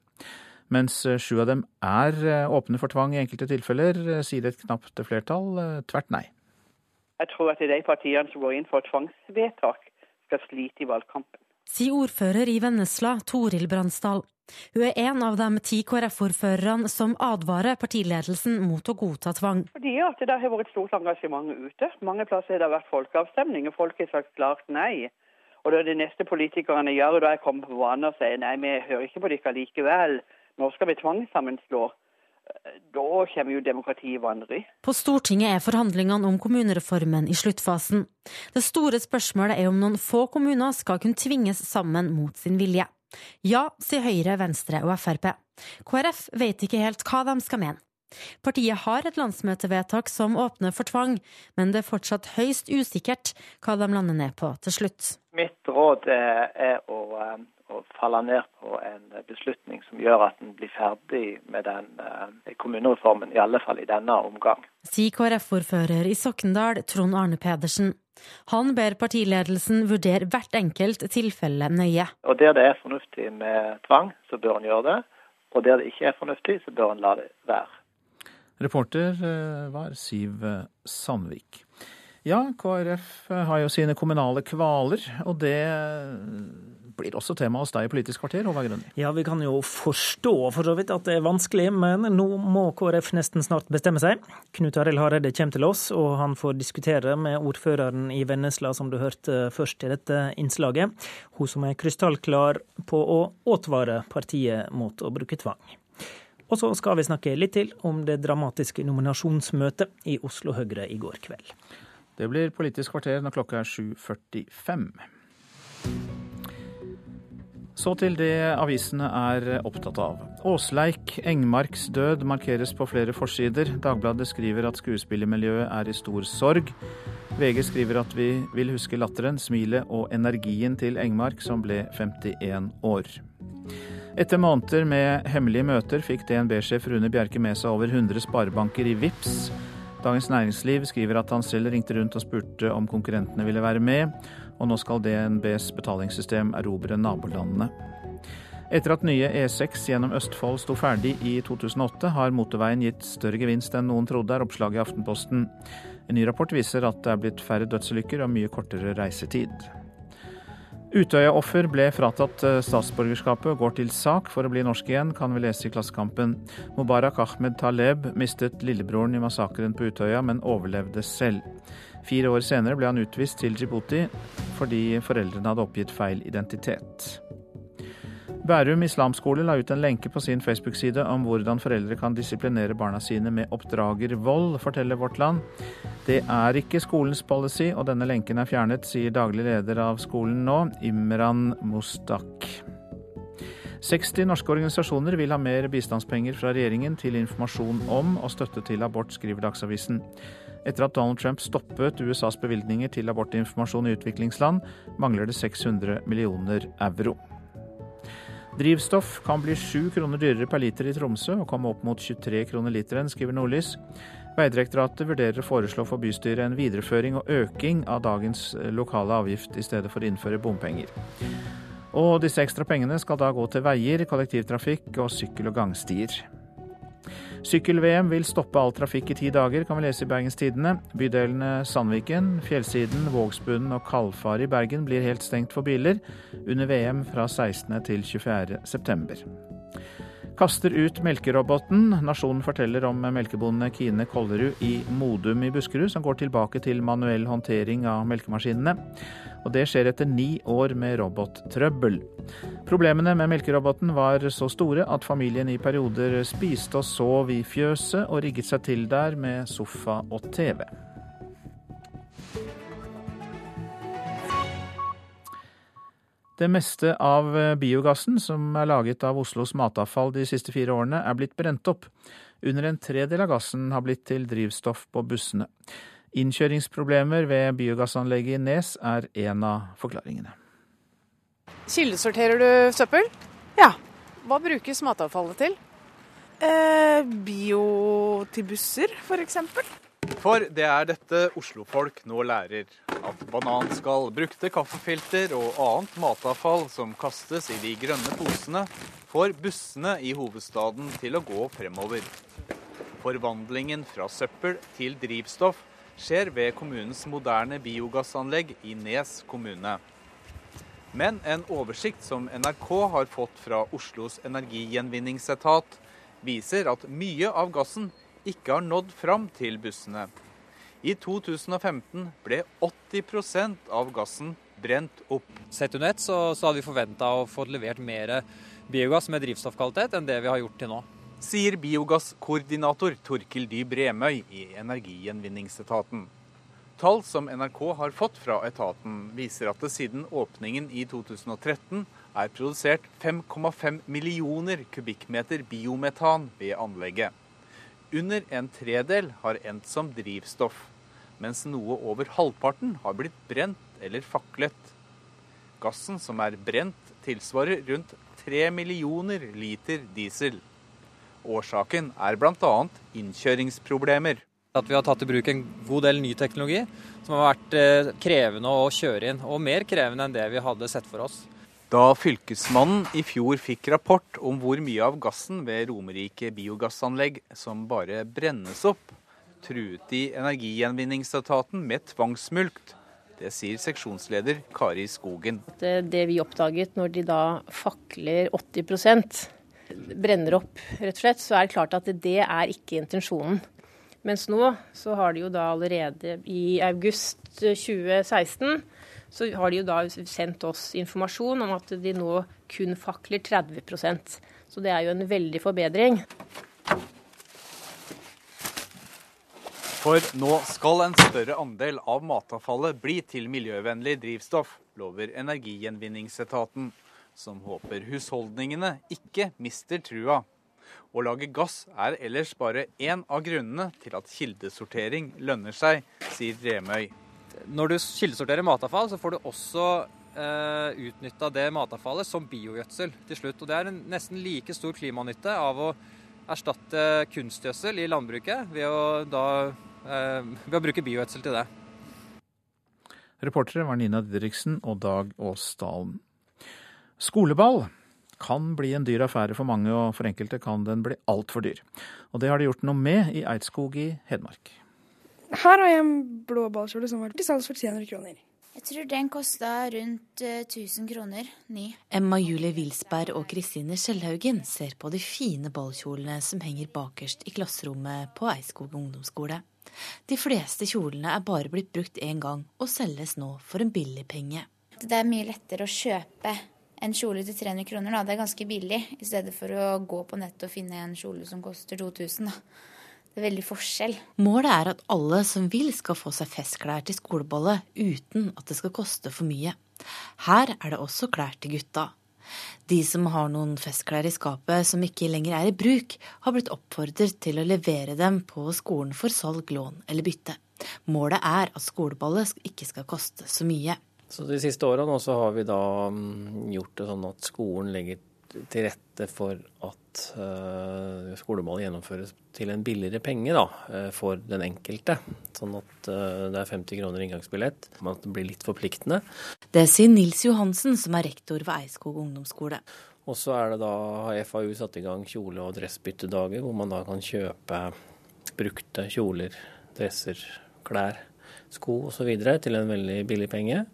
Mens eh, sju av dem er åpne for tvang i enkelte tilfeller, sier et knapt flertall tvert nei. Jeg tror at de partiene som går inn for tvangsvedtak, skal slite i valgkampen. Sier ordfører i Vennesla, Toril Bransdal. Hun er en av de ti KrF-ordførerne som advarer partiledelsen mot å godta tvang. Fordi at Det har vært et stort engasjement ute. Mange plasser har det vært folkeavstemning, og folk har sagt klart nei. Og det er det neste politikerne gjør, da jeg kommer på banen og sier nei, vi hører ikke på dere likevel. Nå skal vi tvangssammenslå. Da kommer jo demokratiet i vanry. På Stortinget er forhandlingene om kommunereformen i sluttfasen. Det store spørsmålet er om noen få kommuner skal kunne tvinges sammen mot sin vilje. Ja, sier Høyre, Venstre og Frp. KrF vet ikke helt hva de skal mene. Partiet har et landsmøtevedtak som åpner for tvang, men det er fortsatt høyst usikkert hva de lander ned på til slutt. Mitt råd er å, eh, å falle ned på en beslutning som gjør at en blir ferdig med den eh, kommunereformen, i alle fall i denne omgang. Sier KrF-ordfører i Sokndal, Trond Arne Pedersen. Han ber partiledelsen vurdere hvert enkelt tilfelle nøye. Og Der det er fornuftig med tvang, så bør en gjøre det. Og der det ikke er fornuftig, så bør en la det være. Reporter eh, var Siv Sandvik. Ja, KrF har jo sine kommunale kvaler, og det blir også tema hos deg i Politisk kvarter, Håvard Grønli. Ja, vi kan jo forstå for så vidt at det er vanskelig, men nå må KrF nesten snart bestemme seg. Knut Arild Hareide kommer til oss, og han får diskutere med ordføreren i Vennesla, som du hørte først i dette innslaget. Hun som er krystallklar på å advare partiet mot å bruke tvang. Og så skal vi snakke litt til om det dramatiske nominasjonsmøtet i Oslo Høyre i går kveld. Det blir Politisk kvarter når klokka er 7.45. Så til det avisene er opptatt av. Åsleik Engmarks død markeres på flere forsider. Dagbladet skriver at skuespillermiljøet er i stor sorg. VG skriver at vi vil huske latteren, smilet og energien til Engmark, som ble 51 år. Etter måneder med hemmelige møter fikk DNB-sjef Rune Bjerke med seg over 100 sparebanker i VIPS. Dagens Næringsliv skriver at han selv ringte rundt og spurte om konkurrentene ville være med, og nå skal DNBs betalingssystem erobre nabolandene. Etter at nye E6 gjennom Østfold sto ferdig i 2008, har motorveien gitt større gevinst enn noen trodde, er oppslaget i Aftenposten. En ny rapport viser at det er blitt færre dødsulykker og mye kortere reisetid. Utøya-offer ble fratatt eh, statsborgerskapet og går til sak for å bli norsk igjen, kan vi lese i Klassekampen. Mubarak Ahmed Taleb mistet lillebroren i massakren på Utøya, men overlevde selv. Fire år senere ble han utvist til Djibouti fordi foreldrene hadde oppgitt feil identitet. Bærum islamskole la ut en lenke på sin Facebook-side om hvordan foreldre kan disiplinere barna sine med oppdragervold, forteller Vårt Land. Det er ikke skolens policy, og denne lenken er fjernet, sier daglig leder av skolen nå, Imran Mustak. 60 norske organisasjoner vil ha mer bistandspenger fra regjeringen til informasjon om og støtte til abort, skriver Dagsavisen. Etter at Donald Trump stoppet USAs bevilgninger til abortinformasjon i utviklingsland, mangler det 600 millioner euro. Drivstoff kan bli 7 kroner dyrere per liter i Tromsø og komme opp mot 23 kroner literen, skriver Nordlys. Veidirektoratet vurderer å foreslå for bystyret en videreføring og øking av dagens lokale avgift, i stedet for å innføre bompenger. Og disse ekstra pengene skal da gå til veier, kollektivtrafikk og sykkel- og gangstier. Sykkel-VM vil stoppe all trafikk i ti dager, kan vi lese i Bergens Tidende. Bydelene Sandviken, Fjellsiden, Vågsbunnen og Kalfar i Bergen blir helt stengt for biler under VM fra 16. til 24. september. Kaster ut melkeroboten. Nasjonen forteller om melkebonde Kine Kollerud i Modum i Buskerud, som går tilbake til manuell håndtering av melkemaskinene og det skjer etter ni år med robottrøbbel. Problemene med melkeroboten var så store at familien i perioder spiste og sov i fjøset, og rigget seg til der med sofa og TV. Det meste av biogassen som er laget av Oslos matavfall de siste fire årene, er blitt brent opp. Under en tredel av gassen har blitt til drivstoff på bussene. Innkjøringsproblemer ved biogassanlegget i Nes er en av forklaringene. Kildesorterer du søppel? Ja. Hva brukes matavfallet til? Eh, bio til busser, f.eks. For det er dette oslofolk nå lærer. At bananskall, brukte kaffefilter og annet matavfall som kastes i de grønne posene, får bussene i hovedstaden til å gå fremover. Forvandlingen fra søppel til drivstoff skjer ved kommunens moderne biogassanlegg i Nes kommune. Men en oversikt som NRK har fått fra Oslos energigjenvinningsetat, viser at mye av gassen ikke har nådd fram til bussene. I 2015 ble 80% av gassen brent opp. Sett under ett så, så hadde vi forventa å få levert mer biogass med drivstoffkvalitet enn det vi har gjort til nå. Sier biogasskoordinator Torkil Dy Bremøy i Energigjenvinningsetaten. Tall som NRK har fått fra etaten, viser at det siden åpningen i 2013 er produsert 5,5 millioner kubikkmeter biometan ved anlegget. Under en tredel har endt som drivstoff, mens noe over halvparten har blitt brent eller faklet. Gassen som er brent, tilsvarer rundt 3 millioner liter diesel. Årsaken er bl.a. innkjøringsproblemer. At vi har tatt i bruk en god del ny teknologi som har vært eh, krevende å kjøre inn, og mer krevende enn det vi hadde sett for oss. Da Fylkesmannen i fjor fikk rapport om hvor mye av gassen ved Romerike biogassanlegg som bare brennes opp, truet de Energigjenvinningsetaten med tvangsmulkt. Det sier seksjonsleder Kari Skogen. Det, det vi oppdaget når de da fakler 80 brenner opp, rett og slett, så er det klart at det er ikke intensjonen. Mens nå så har de jo da allerede i august 2016 så har de jo da sendt oss informasjon om at de nå kun fakler 30% Så det er jo en veldig forbedring. For nå skal en større andel av matavfallet bli til miljøvennlig drivstoff, lover Energigjenvinningsetaten, som håper husholdningene ikke mister trua. Å lage gass er ellers bare én av grunnene til at kildesortering lønner seg, sier Remøy. Når du kildesorterer matavfall, så får du også eh, utnytta det matavfallet som biogjødsel til slutt. Og det er en nesten like stor klimanytte av å erstatte kunstgjødsel i landbruket ved å, da, eh, ved å bruke biogjødsel til det. Reportere var Nina Didriksen og Dag Åsdalen. Skoleball kan bli en dyr affære for mange, og for enkelte kan den bli altfor dyr. Og det har de gjort noe med i Eidskog i Hedmark. Her har jeg en blå ballkjole som var til salgs for 300 kroner. Jeg tror den kosta rundt 1000 kroner ny. Emma Julie Wilsberg og Kristine Skjellhaugen ser på de fine ballkjolene som henger bakerst i klasserommet på Eidskog ungdomsskole. De fleste kjolene er bare blitt brukt én gang, og selges nå for en billig penge. Det er mye lettere å kjøpe en kjole til 300 kroner. Da. Det er ganske billig, i stedet for å gå på nettet og finne en kjole som koster 2000. Da. Det er veldig forskjell. Målet er at alle som vil skal få seg festklær til skoleballet uten at det skal koste for mye. Her er det også klær til gutta. De som har noen festklær i skapet som ikke lenger er i bruk, har blitt oppfordret til å levere dem på skolen for salg, lån eller bytte. Målet er at skoleballet ikke skal koste så mye. Så De siste åra har vi da mm, gjort det sånn at skolen legger til rette for at uh, skolemålet gjennomføres til en billigere penge da, uh, for den enkelte. Sånn at uh, det er 50 kroner inngangsbillett, men at det blir litt forpliktende. Det sier Nils Johansen, som er rektor ved Eidskog ungdomsskole. Og så er det da, har FAU satt i gang kjole- og dressbyttedager, hvor man da kan kjøpe brukte kjoler, dresser, klær, sko osv. til en veldig billig penge.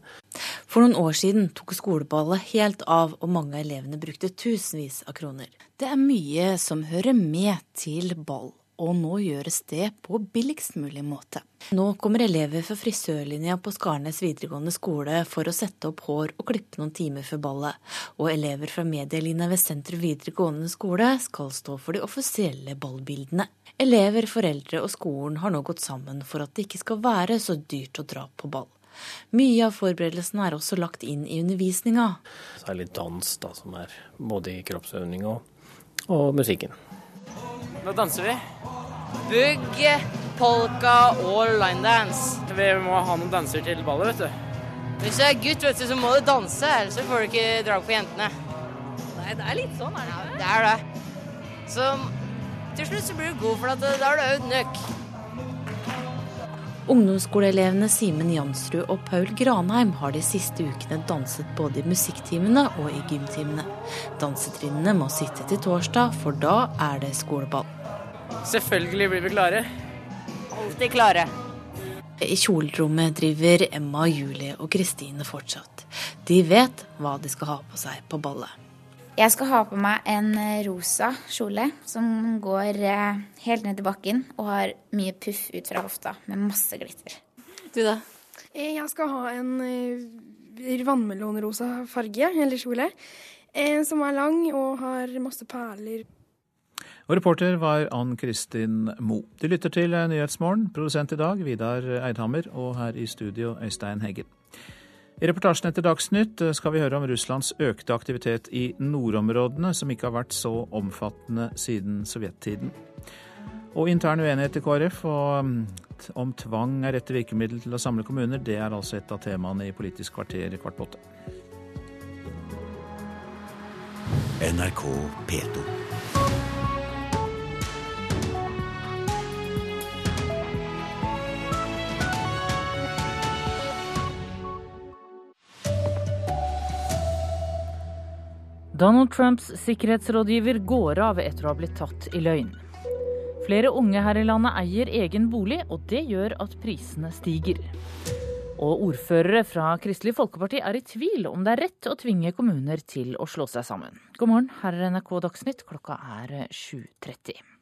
For noen år siden tok skoleballet helt av, og mange av elevene brukte tusenvis av kroner. Det er mye som hører med til ball, og nå gjøres det på billigst mulig måte. Nå kommer elever fra frisørlinja på Skarnes videregående skole for å sette opp hår og klippe noen timer før ballet, og elever fra medielinja ved Sentrum videregående skole skal stå for de offisielle ballbildene. Elever, foreldre og skolen har nå gått sammen for at det ikke skal være så dyrt å dra på ball. Mye av forberedelsene er også lagt inn i undervisninga. Særlig dans, da, som er både i kroppsøvning og, og musikken. Nå danser vi. Bugg, polka og linedance. Vi må ha noen danser til ballet, vet du. Hvis du er gutt, vet du, så må du danse, ellers får du ikke drag på jentene. Nei, det er litt sånn, er det ikke Det er det. Så til slutt så blir du god, for at da har du øvd nok. Ungdomsskoleelevene Simen Jansrud og Paul Granheim har de siste ukene danset både i musikktimene og i gymtimene. Dansetrinnene må sitte til torsdag, for da er det skoleball. Selvfølgelig blir vi klare. Alltid klare. I kjolerommet driver Emma, Julie og Kristine fortsatt. De vet hva de skal ha på seg på ballet. Jeg skal ha på meg en eh, rosa kjole som går eh, helt ned til bakken og har mye puff ut fra hofta, med masse glitter. Du da? Eh, Jeg skal ha en vannmelonrosa farge, eller kjole, som er lang og har masse perler. Og reporter var Ann Kristin Mo. De lytter til Nyhetsmorgen. Produsent i dag Vidar Eidhammer, og her i studio Øystein Heggen. I reportasjen etter Dagsnytt skal vi høre om Russlands økte aktivitet i nordområdene, som ikke har vært så omfattende siden sovjettiden. Og intern uenighet i KrF og om tvang er rette virkemiddel til å samle kommuner, det er altså et av temaene i Politisk kvarter kvart på åtte. NRK P2. Donald Trumps sikkerhetsrådgiver går av etter å ha blitt tatt i løgn. Flere unge her i landet eier egen bolig, og det gjør at prisene stiger. Og ordførere fra Kristelig Folkeparti er i tvil om det er rett å tvinge kommuner til å slå seg sammen. God morgen, her er NRK Dagsnytt, klokka er 7.30.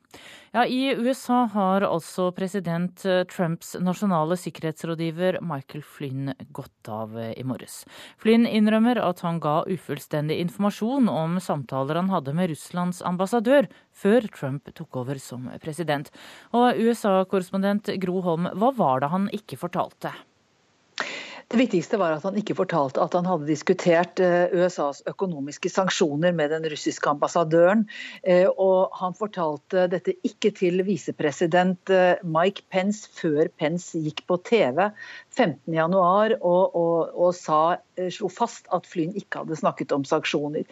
Ja, I USA har altså president Trumps nasjonale sikkerhetsrådgiver Michael Flynn gått av i morges. Flynn innrømmer at han ga ufullstendig informasjon om samtaler han hadde med Russlands ambassadør før Trump tok over som president. Og USA-korrespondent Gro Holm, hva var det han ikke fortalte? Det viktigste var at han ikke fortalte at han hadde diskutert USAs økonomiske sanksjoner med den russiske ambassadøren. Og han fortalte dette ikke til visepresident Mike Pence før Pence gikk på TV 15.1 og, og, og sa, slo fast at Flynn ikke hadde snakket om sanksjoner.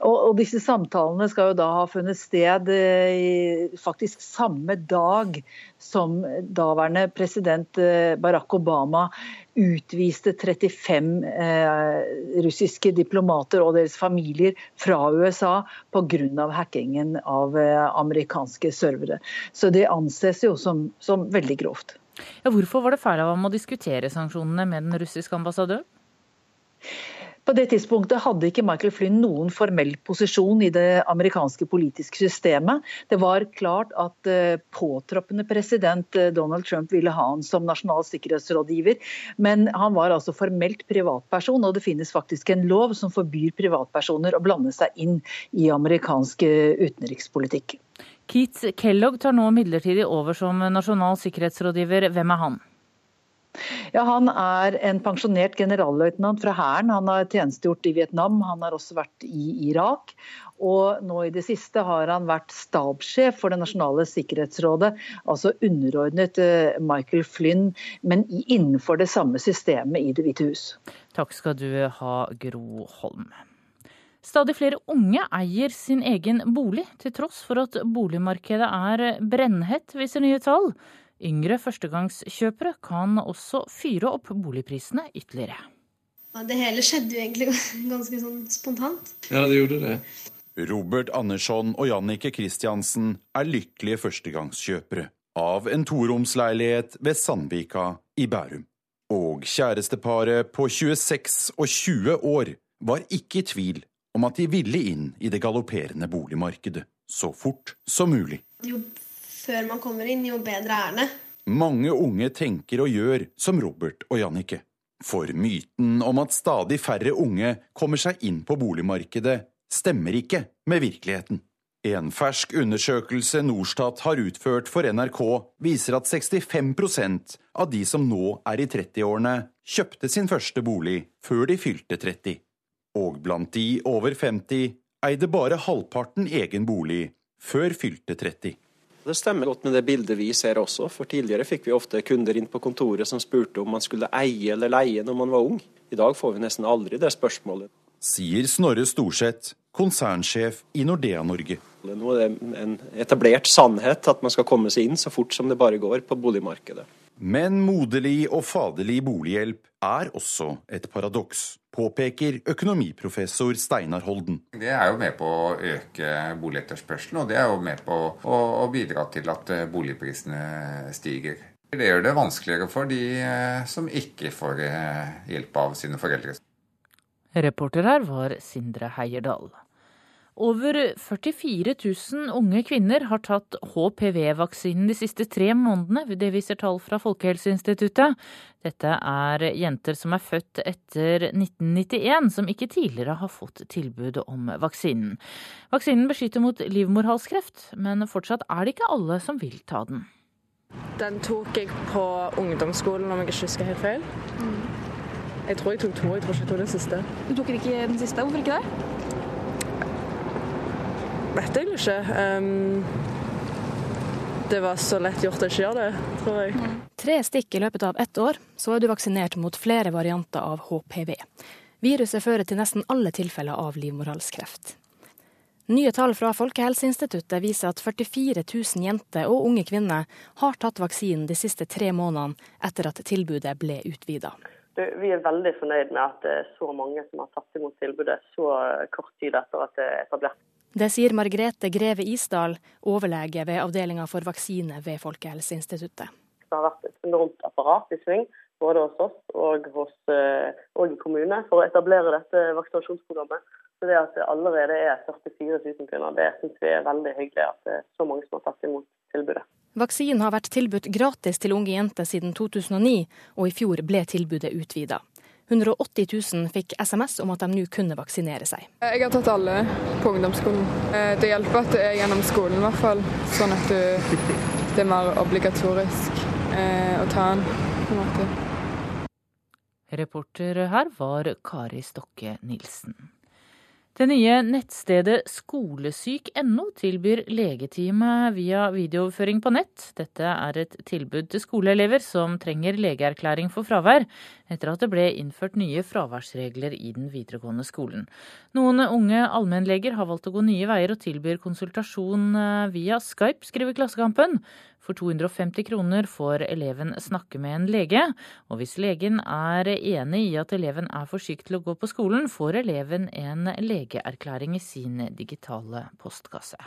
Og, og disse samtalene skal jo da ha funnet sted i, faktisk samme dag som daværende president Barack Obama utviste 35 eh, russiske diplomater og deres familier fra USA pga. hackingen av eh, amerikanske servere. Så det anses jo som, som veldig grovt. Ja, hvorfor var det feil av ham å diskutere sanksjonene med den russiske ambassadøren? På det tidspunktet hadde ikke Michael Flynn noen formell posisjon i det amerikanske politiske systemet. Det var klart at påtroppende president Donald Trump ville ha han som nasjonal sikkerhetsrådgiver, men han var altså formelt privatperson, og det finnes faktisk en lov som forbyr privatpersoner å blande seg inn i amerikansk utenrikspolitikk. Keith Kellogg tar nå midlertidig over som nasjonal sikkerhetsrådgiver. Hvem er han? Ja, Han er en pensjonert generalløytnant fra Hæren. Han har tjenestegjort i Vietnam, han har også vært i Irak. Og nå i det siste har han vært stabssjef for Det nasjonale sikkerhetsrådet, altså underordnet Michael Flynn, men innenfor det samme systemet i Det hvite hus. Takk skal du ha, Gro Holm. Stadig flere unge eier sin egen bolig, til tross for at boligmarkedet er brennhett, viser nye tall. Yngre førstegangskjøpere kan også fyre opp boligprisene ytterligere. Ja, det hele skjedde jo egentlig ganske sånn spontant. Ja, det gjorde det. Robert Andersson og Jannike Christiansen er lykkelige førstegangskjøpere av en toromsleilighet ved Sandvika i Bærum. Og kjæresteparet på 26 og 20 år var ikke i tvil om at de ville inn i det galopperende boligmarkedet så fort som mulig. Jo før man kommer inn, jo bedre er det. Mange unge tenker og gjør som Robert og Jannicke. For myten om at stadig færre unge kommer seg inn på boligmarkedet, stemmer ikke med virkeligheten. En fersk undersøkelse Norstat har utført for NRK, viser at 65% av de som nå er i 30-årene, kjøpte sin første bolig før de fylte 30. Og blant de over 50 eide bare halvparten egen bolig før fylte 30. Det stemmer godt med det bildet vi ser også, for tidligere fikk vi ofte kunder inn på kontoret som spurte om man skulle eie eller leie når man var ung. I dag får vi nesten aldri det spørsmålet. Sier Snorre Storseth, konsernsjef i Nordea Norge. Nå er det en etablert sannhet at man skal komme seg inn så fort som det bare går på boligmarkedet. Men moderlig og faderlig bolighjelp er også et paradoks, påpeker økonomiprofessor Steinar Holden. Det er jo med på å øke boligetterspørselen, og det er jo med på å, å bidra til at eh, boligprisene stiger. Det gjør det vanskeligere for de eh, som ikke får eh, hjelp av sine foreldre. Reporter her var Sindre Heierdal. Over 44 000 unge kvinner har tatt HPV-vaksinen de siste tre månedene. Det viser tall fra Folkehelseinstituttet. Dette er jenter som er født etter 1991, som ikke tidligere har fått tilbud om vaksinen. Vaksinen beskytter mot livmorhalskreft, men fortsatt er det ikke alle som vil ta den. Den tok jeg på ungdomsskolen, om jeg ikke husker helt feil. Jeg tror jeg tok to, jeg tror ikke jeg tok den siste. Du tok ikke den siste, hvorfor ikke det? Vet jeg ikke. Um, det var så lett gjort å ikke gjøre det, tror jeg. Tre stikk i løpet av ett år, så er du vaksinert mot flere varianter av HPV. Viruset fører til nesten alle tilfeller av livmorhalskreft. Nye tall fra Folkehelseinstituttet viser at 44 000 jenter og unge kvinner har tatt vaksinen de siste tre månedene etter at tilbudet ble utvida. Vi er veldig fornøyd med at det er så mange som har tatt imot tilbudet så kort tid etter at det er etablert. Det sier Margrethe Greve Isdal, overlege ved avdelinga for vaksine ved Folkehelseinstituttet. Det har vært et enormt apparat i sving, både hos oss og, hos, og i kommune, for å etablere dette vaksinasjonsprogrammet. Så det at det allerede er 44 000 kvinner, det syns vi er veldig hyggelig at det er så mange som har tatt imot tilbudet. Vaksinen har vært tilbudt gratis til unge jenter siden 2009, og i fjor ble tilbudet utvida. 180 000 fikk SMS om at de nå kunne vaksinere seg. Jeg har tatt alle på ungdomsskolen. Det hjelper at det er gjennom skolen, i hvert fall. Sånn at du, det er mer obligatorisk å ta den. på en måte. Reporter her var Kari Stokke Nilsen. Det nye nettstedet skolesyk.no tilbyr legetime via videooverføring på nett. Dette er et tilbud til skoleelever som trenger legeerklæring for fravær, etter at det ble innført nye fraværsregler i den videregående skolen. Noen unge allmennleger har valgt å gå nye veier og tilbyr konsultasjon via Skype, skriver Klassekampen. For 250 kroner får eleven snakke med en lege, og hvis legen er enig i at eleven er for syk til å gå på skolen, får eleven en legeerklæring i sin digitale postkasse.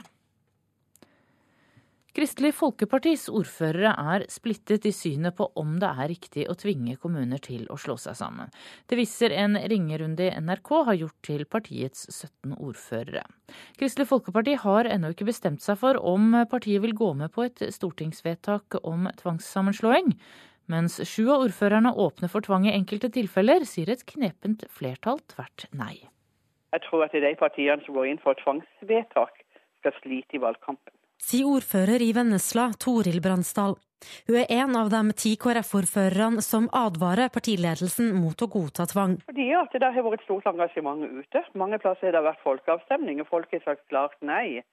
Kristelig Folkepartis ordførere er splittet i synet på om det er riktig å tvinge kommuner til å slå seg sammen. Det viser en ringerunde NRK har gjort til partiets 17 ordførere. Kristelig Folkeparti har ennå ikke bestemt seg for om partiet vil gå med på et stortingsvedtak om tvangssammenslåing. Mens sju av ordførerne åpner for tvang i enkelte tilfeller, sier et knepent flertall tvert nei. Jeg tror at de partiene som går inn for tvangsvedtak, skal slite i valgkampen sier ordfører i Vennesla, Toril Bransdal. Hun er en av de ti KrF-ordførerne som advarer partiledelsen mot å godta tvang. Fordi at Det har vært stort engasjement ute. Mange plasser har det vært folkeavstemning, og folk har sagt klart nei.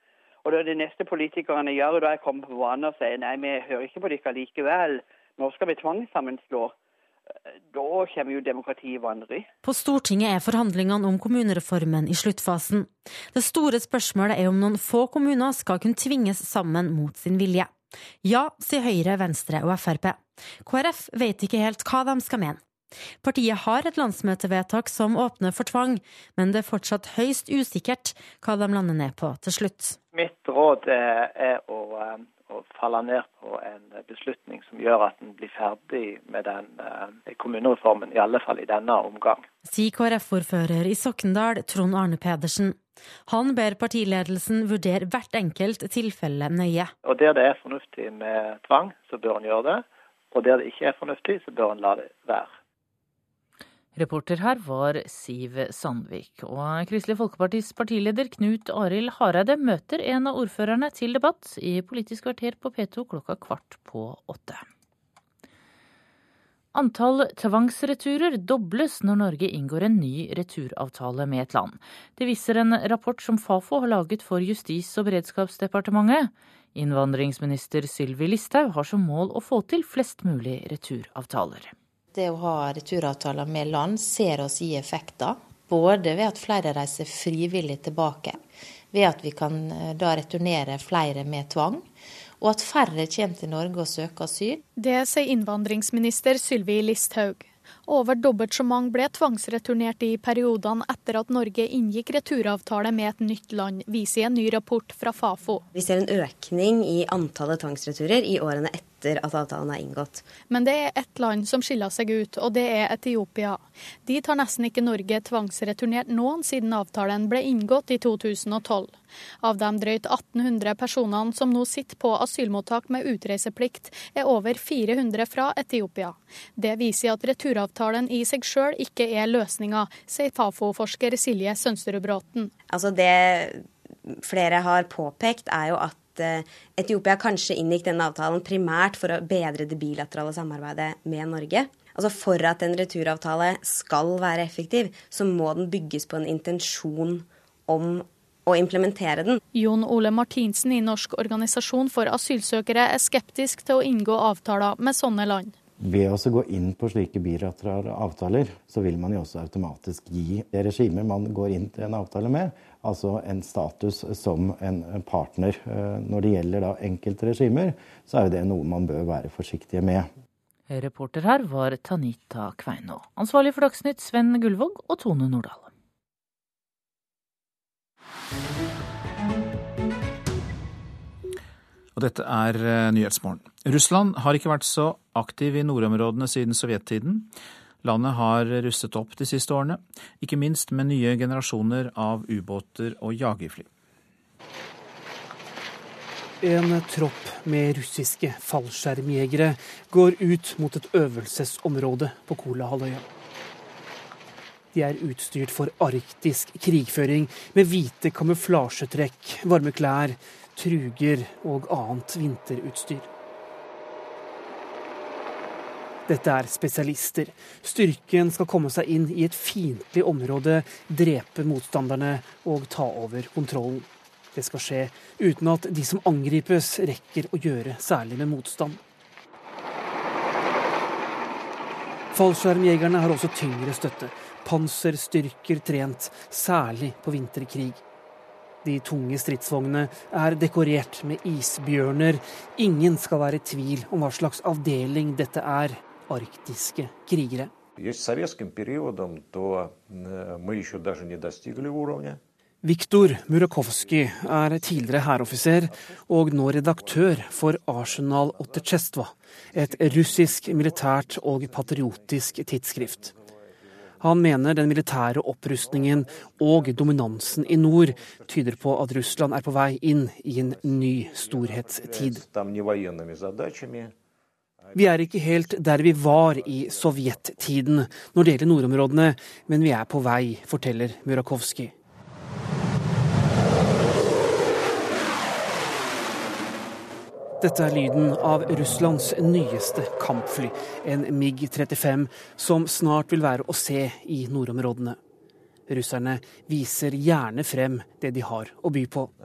Og da det neste politikerne gjør, da jeg kommer på banen og sier nei, vi hører ikke på dere likevel, nå skal vi tvangssammenslå da kommer jo demokratiet i vanry. På Stortinget er forhandlingene om kommunereformen i sluttfasen. Det store spørsmålet er om noen få kommuner skal kunne tvinges sammen mot sin vilje. Ja, sier Høyre, Venstre og Frp. KrF vet ikke helt hva de skal mene. Partiet har et landsmøtevedtak som åpner for tvang, men det er fortsatt høyst usikkert hva de lander ned på til slutt. Mitt råd er å å falle ned på en beslutning som gjør at en blir ferdig med den uh, kommunereformen, i alle fall i denne omgang. Sier KrF-ordfører i Sokndal, Trond Arne Pedersen. Han ber partiledelsen vurdere hvert enkelt tilfelle nøye. Og Der det er fornuftig med tvang, så bør en gjøre det. Og der det ikke er fornuftig, så bør en la det være. Reporter her var Siv Sandvik. Og Kristelig Folkepartis partileder Knut Arild Hareide møter en av ordførerne til debatt i Politisk kvarter på P2 klokka kvart på åtte. Antall tvangsreturer dobles når Norge inngår en ny returavtale med et land. Det viser en rapport som Fafo har laget for Justis- og beredskapsdepartementet. Innvandringsminister Sylvi Listhaug har som mål å få til flest mulig returavtaler. Det å ha returavtaler med land ser oss gi effekter. Både ved at flere reiser frivillig tilbake, ved at vi kan eh, da returnere flere med tvang, og at færre kommer til Norge og søker asyl. Det sier innvandringsminister Sylvi Listhaug. Over dobbelt så mange ble tvangsreturnert i periodene etter at Norge inngikk returavtale med et nytt land, viser en ny rapport fra Fafo. Vi ser en økning i antallet tvangsreturer i årene etter at avtalen er inngått. Men det er ett land som skiller seg ut, og det er Etiopia. Dit har nesten ikke Norge tvangsreturnert noen siden avtalen ble inngått i 2012. Av de drøyt 1800 personene som nå sitter på asylmottak med utreiseplikt, er over 400 fra Etiopia. Det viser at returavtalen i seg sjøl ikke er løsninga, sier Fafo-forsker Silje Sønsterud Bråten. Altså det flere har påpekt, er jo at Eh, Etiopia kanskje inngikk denne avtalen primært for å bedre det bilaterale samarbeidet med Norge. Altså For at en returavtale skal være effektiv, så må den bygges på en intensjon om å implementere den. Jon Ole Martinsen i Norsk organisasjon for asylsøkere er skeptisk til å inngå avtaler med sånne land. Ved å gå inn på slike bilaterale avtaler, så vil man jo også automatisk gi det regimet man går inn til en avtale med, altså en status som en partner. Eh, når det gjelder da enkelte regimer, så er jo det noe man bør være forsiktige med. Reporter her var Tanita Kveinå. Ansvarlig for Dagsnytt Sven Gullvåg og Tone Nordahl. Og dette er eh, Nyhetsmorgen. Russland har ikke vært så aktiv i nordområdene siden sovjettiden. Landet har rustet opp de siste årene, ikke minst med nye generasjoner av ubåter og jagerfly. En tropp med russiske fallskjermjegere går ut mot et øvelsesområde på Kolahalvøya. De er utstyrt for arktisk krigføring med hvite kamuflasjetrekk, varme klær, truger og annet vinterutstyr. Dette er spesialister. Styrken skal komme seg inn i et fiendtlig område, drepe motstanderne og ta over kontrollen. Det skal skje uten at de som angripes, rekker å gjøre særlig med motstand. Fallskjermjegerne har også tyngre støtte. Panserstyrker trent, særlig på vinterkrig. De tunge stridsvognene er dekorert med isbjørner. Ingen skal være i tvil om hva slags avdeling dette er arktiske krigere. Viktor Murakovsky er tidligere hæroffiser og nå redaktør for Arsenal Otterchestva, et russisk militært og patriotisk tidsskrift. Han mener den militære opprustningen og dominansen i nord tyder på at Russland er på vei inn i en ny storhetstid. Vi er ikke helt der vi var i sovjettiden når det gjelder nordområdene, men vi er på vei, forteller Murakovskij. Dette er lyden av Russlands nyeste kampfly, en MiG-35, som snart vil være å se i nordområdene. Russerne viser gjerne frem det de har å by på.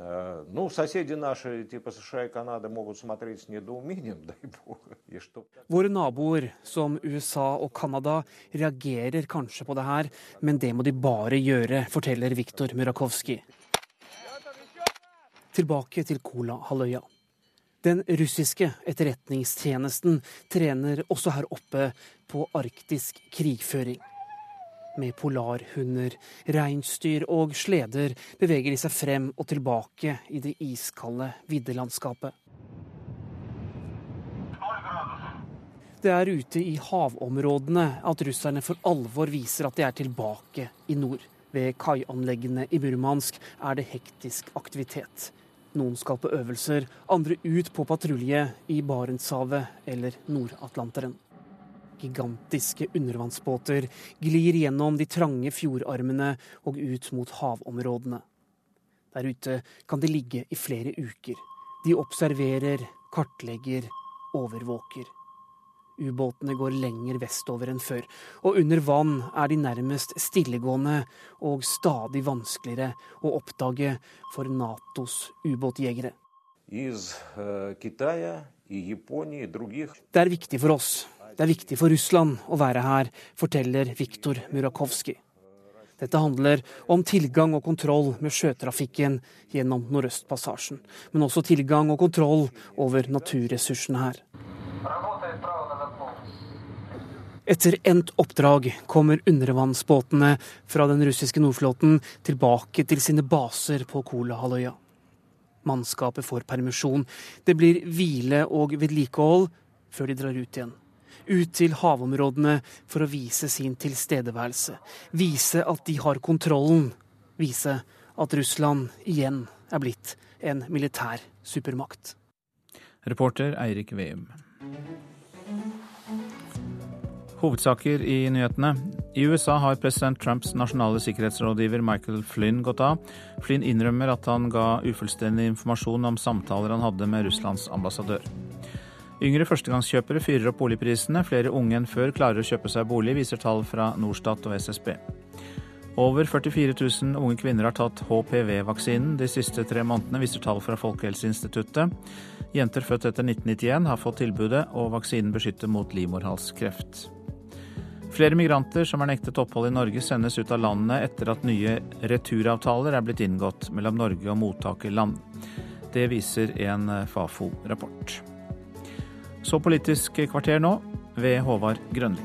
Våre naboer, som USA og Canada, reagerer kanskje på det her, men det må de bare gjøre, forteller Viktor Murakovsky. Tilbake til Kola-halvøya. Den russiske etterretningstjenesten trener også her oppe på arktisk krigføring. Med polarhunder, reinsdyr og sleder beveger de seg frem og tilbake i det iskalde viddelandskapet. Det er ute i havområdene at russerne for alvor viser at de er tilbake i nord. Ved kaianleggene i Murmansk er det hektisk aktivitet. Noen skal på øvelser, andre ut på patrulje i Barentshavet eller Nord-Atlanteren. Gigantiske undervannsbåter glir gjennom de trange fjordarmene og ut mot havområdene. Der ute kan de ligge i flere uker. De observerer, kartlegger, overvåker. Ubåtene går lenger vestover enn før, og under vann er de nærmest stillegående og stadig vanskeligere å oppdage for Natos ubåtjegere. Det er viktig for oss, det er viktig for Russland å være her, forteller Viktor Murakovsky. Dette handler om tilgang og kontroll med sjøtrafikken gjennom Nordøstpassasjen, men også tilgang og kontroll over naturressursene her. Etter endt oppdrag kommer undervannsbåtene fra den russiske Nordflåten tilbake til sine baser på Kolahalvøya. Mannskapet får permisjon. Det blir hvile og vedlikehold før de drar ut igjen ut til havområdene for å vise sin tilstedeværelse. Vise at de har kontrollen. Vise at Russland igjen er blitt en militær supermakt. Reporter Eirik Veum. Hovedsaker i nyhetene. I USA har president Trumps nasjonale sikkerhetsrådgiver Michael Flynn gått av. Flynn innrømmer at han ga ufullstendig informasjon om samtaler han hadde med Russlands ambassadør. Yngre førstegangskjøpere fyrer opp boligprisene. Flere unge enn før klarer å kjøpe seg bolig, viser tall fra Norstat og SSB. Over 44 000 unge kvinner har tatt HPV-vaksinen de siste tre månedene, viser tall fra Folkehelseinstituttet. Jenter født etter 1991 har fått tilbudet, og vaksinen beskytter mot livmorhalskreft. Flere migranter som er nektet opphold i Norge, sendes ut av landet etter at nye returavtaler er blitt inngått mellom Norge og mottakerland. Det viser en Fafo-rapport. Så Politisk kvarter nå, ved Håvard Grønli.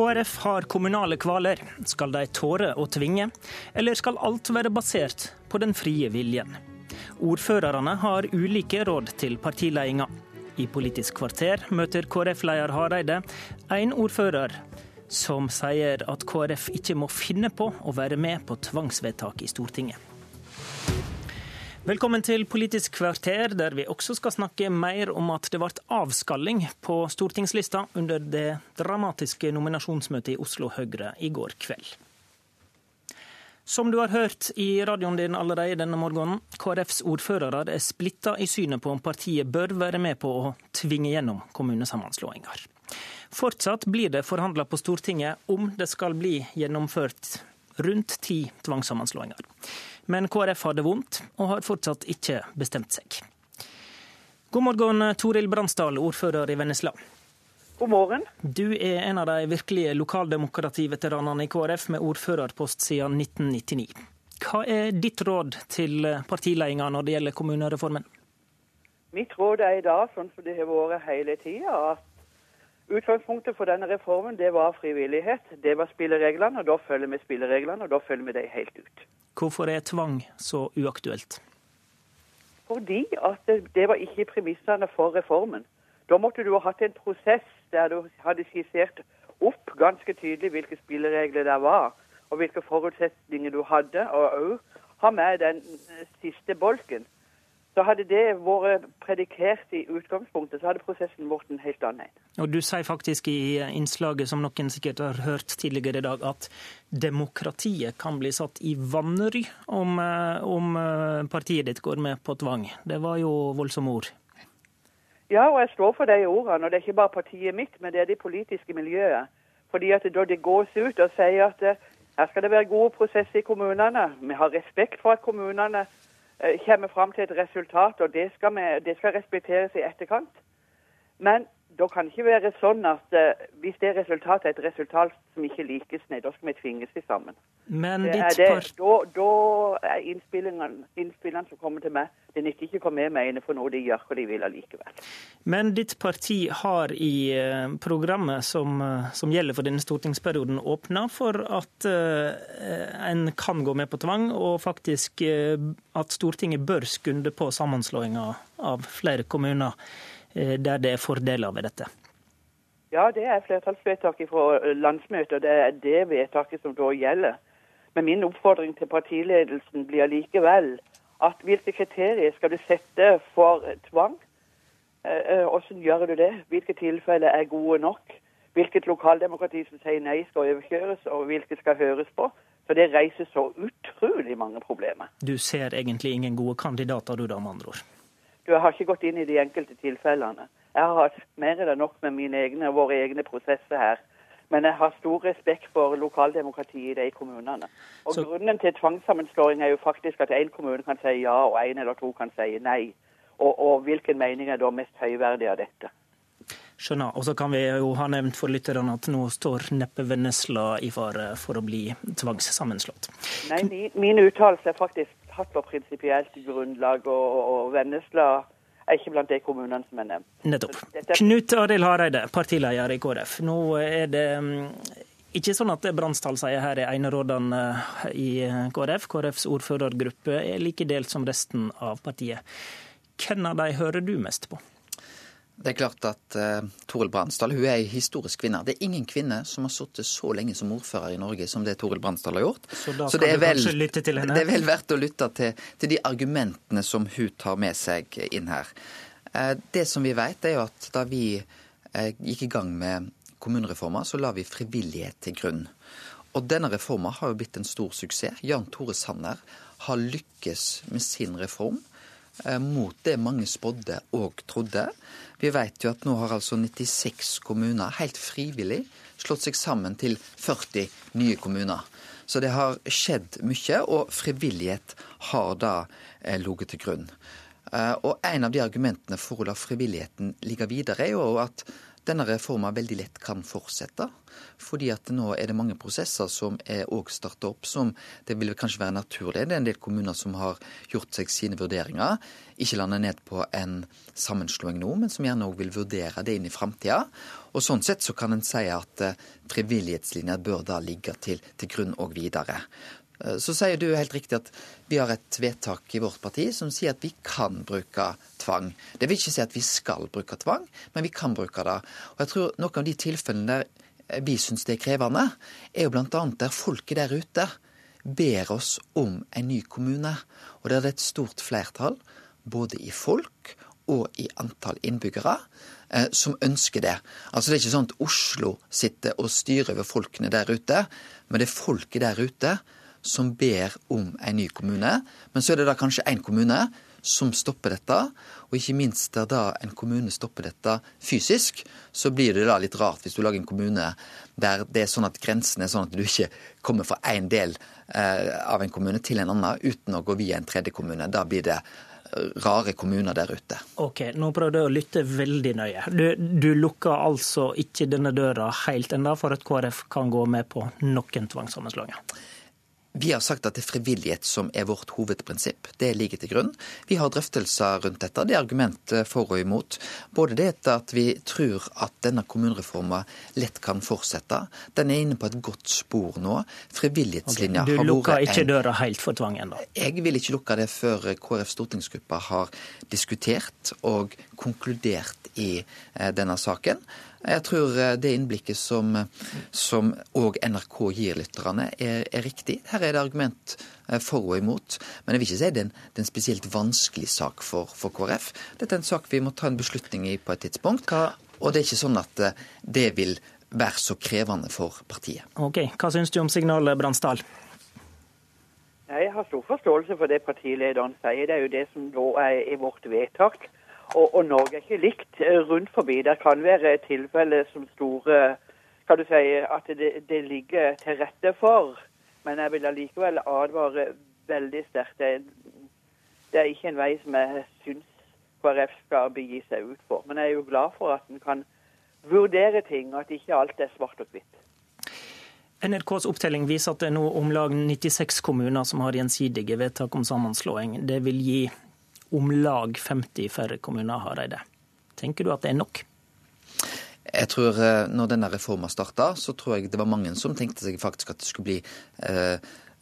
KrF har kommunale kvaler. Skal de tåre å tvinge, eller skal alt være basert på den frie viljen? Ordførerne har ulike råd til partiledelsen. I Politisk kvarter møter KrF-leder Hareide en ordfører som sier at KrF ikke må finne på å være med på tvangsvedtak i Stortinget. Velkommen til Politisk kvarter, der vi også skal snakke mer om at det ble avskalling på stortingslista under det dramatiske nominasjonsmøtet i Oslo Høyre i går kveld. Som du har hørt i radioen din allerede denne morgenen, KrFs ordførere er splitta i synet på om partiet bør være med på å tvinge gjennom kommunesammenslåinger. Fortsatt blir det forhandla på Stortinget om det skal bli gjennomført rundt ti tvangssammenslåinger. Men KrF har det vondt, og har fortsatt ikke bestemt seg. God morgen, Toril Bransdal, ordfører i Vennesla. God morgen. Du er en av de virkelige lokaldemokrativeteranene i KrF med ordførerpost siden 1999. Hva er ditt råd til partiledelsen når det gjelder kommunereformen? Mitt råd er i dag, sånn som det har vært hele tida, at utgangspunktet for denne reformen det var frivillighet. Det var spillereglene, og da følger vi spillereglene, og da følger vi dem helt ut. Hvorfor er tvang så uaktuelt? Fordi at det, det var ikke premissene for reformen. Da måtte du ha hatt en prosess der du hadde skissert opp ganske tydelig hvilke spilleregler det var, og hvilke forutsetninger du hadde, og òg ha med den siste bolken. Så hadde det vært predikert i utgangspunktet, så hadde prosessen vært en helt annen. Og Du sier faktisk i innslaget, som noen sikkert har hørt tidligere i dag, at demokratiet kan bli satt i vanry om, eh, om eh, partiet ditt går med på tvang. Det var jo voldsomme ord. Ja, og jeg står for de ordene. Og det er ikke bare partiet mitt, men det er det politiske miljøet. Fordi at da det gås ut og sier at eh, her skal det være gode prosesser i kommunene, vi har respekt for at kommunene eh, kommer fram til et resultat, og det skal, vi, det skal respekteres i etterkant. Men da kan det ikke være sånn at uh, hvis det resultatet er et resultat som ikke likes, nei, da skal vi tvinges til sammen. Men det ditt det, da, da, er innspillene, innspillene, som kommer til meg, det nytter ikke komme med mene for noe de gjør hva de vil allikevel. Men ditt parti har i uh, programmet som, uh, som, gjelder for denne stortingsperioden, åpna for at en kan gå med på tvang, og faktisk at Stortinget bør skunde på sammenslåinga av flere kommuner. Eh, der det er fordeler ved dette? Ja, det er flertallsvedtaket fra eh, landsmøtet, og det er det vedtaket som da gjelder. Men min oppfordring til partiledelsen blir likevel at hvilke kriterier skal du sette for tvang? Eh, hvordan gjør du det? Hvilke tilfeller er gode nok? Hvilket lokaldemokrati som sier nei skal overkjøres, og hvilket skal høres på? For det reiser så utrolig mange problemer. Du ser egentlig ingen gode kandidater, du da, med andre ord? Jeg har ikke gått inn i de enkelte tilfellene. Jeg har hatt mer enn nok med mine egne, og våre egne prosesser her. Men jeg har stor respekt for lokaldemokratiet i de kommunene. Og Så- Grunnen til tvangssammenslåing er jo faktisk at én kommune kan si ja, og én eller to kan si nei. Og, og hvilken mening er da mest høyverdig av dette? Skjønner. Og så kan vi jo ha nevnt for lytterne at nå står neppe Vennesla i fare for å bli tvangssammenslått. Nei, min, min uttalelse er faktisk tatt på prinsipielt grunnlag, og, og Vennesla er ikke blant de kommunene som er nevnt. Nettopp. Knut Arild Hareide, partileder i KrF. Nå er det mm, ikke sånn at Brannstall sier her er enerådende i KrF. KrFs ordførergruppe er like delt som resten av partiet. Hvem av de hører du mest på? Det er klart at uh, Toril Bransdal hun er ei historisk kvinne. Det er ingen kvinne som har sittet så lenge som ordfører i Norge som det Toril Bransdal har gjort. Så da Så er du vel- kanskje lytte til henne? Det er vel verdt å lytte til, til de argumentene som hun tar med seg inn her. Uh, Det som vi vet, er jo at da vi uh, gikk i gang med kommunereforma, så la vi frivillighet til grunn. Og denne reforma har jo blitt en stor suksess. Jan Tore Sanner har lykkes med sin reform mot det mange spådde og trodde. Vi vet jo at nå har altså 96 kommuner helt frivillig slått seg sammen til 40 nye kommuner. Så det har skjedd mye, og frivillighet har da eh, ligget til grunn. Eh, og en av de argumentene for å la frivilligheten ligge videre, er jo at denne reforma veldig lett kan fortsette. Fordi at nå er det mange prosesser som er òg starta opp, som det vil kanskje være naturlig. Det er en del kommuner som har gjort seg sine vurderinger. Ikke landa ned på en sammenslåing nå, men som gjerne òg vil vurdere det inn i framtida. Og sånn sett så kan en si at eh, frivillighetslinja bør da ligge til, til grunn òg videre. Eh, Så sier du helt riktig at vi har et vedtak i vårt parti som sier at vi kan bruke tvang. Det vil ikke si at vi skal bruke tvang, men vi kan bruke det. Og jeg tror noen av de tilfellene der vi syns det er krevende, er jo bl.a. der folket der ute ber oss om en ny kommune. Og der det er et stort flertall, både i folk og i antall innbyggere, eh, som ønsker det. Altså Det er ikke sånn at Oslo sitter og styrer over folkene der ute, men det er folket der ute som ber om en ny kommune. Men så er det da kanskje én kommune som stopper dette, og ikke minst der da en kommune stopper dette fysisk, så blir det da litt rart hvis du lager en kommune der det er sånn at grensen er sånn at du ikke kommer fra én del eh, av en kommune til en annen uten å gå via en tredje kommune. Da blir det eh, rare kommuner der ute. Ok, nå prøvde jeg å lytte veldig nøye. Du, du lukker altså ikke denne døra helt ennå for at KrF kan gå med på noen tvangssammenslåinger? Vi har sagt at det er frivillighet som er vårt hovedprinsipp. Det ligger til grunn. Vi har drøftelser rundt dette. Det er argument for og imot. Både det at vi tror at denne kommunereforma lett kan fortsette. Den er inne på et godt spor nå. Frivillighetslinja Du har lukker ikke døra helt for tvang ennå? jeg vil ikke lukke det før KrF stortingsgruppa har diskutert og konkludert i eh, denne saken. Jeg tror eh, det innblikket som, som òg NRK gir lytterne, er, er riktig. Her er det argument eh, for og imot. Men jeg vil ikke si det er en, det er en spesielt vanskelig sak for, for KrF. Dette er en sak vi må ta en beslutning i på et tidspunkt. Og det er ikke sånn at eh, det vil være så krevende for partiet. Ok, Hva syns du om signalet, Bransdal? Jeg har stor forståelse for det partilederen sier. Det er jo det som da er i vårt vedtak. Og, og Norge er ikke likt eh, rundt forbi. Det kan være tilfeller som store kan du si at det, det ligger til rette for. Men jeg vil allikevel advare veldig sterkt. Det, det er ikke en vei som jeg syns KrF skal begi seg ut for. Men jeg er jo glad for at en kan vurdere ting, og at ikke alt er svart og hvitt. NRKs opptelling viser at det er nå om lag 96 kommuner som har gjensidige vedtak om sammenslåing. Det vil gi om lag 50 færre kommuner, har de det. Tenker du at det er nok? Jeg tror eh, når denne reformen starta, så tror jeg det var mange som tenkte seg faktisk at det skulle bli eh,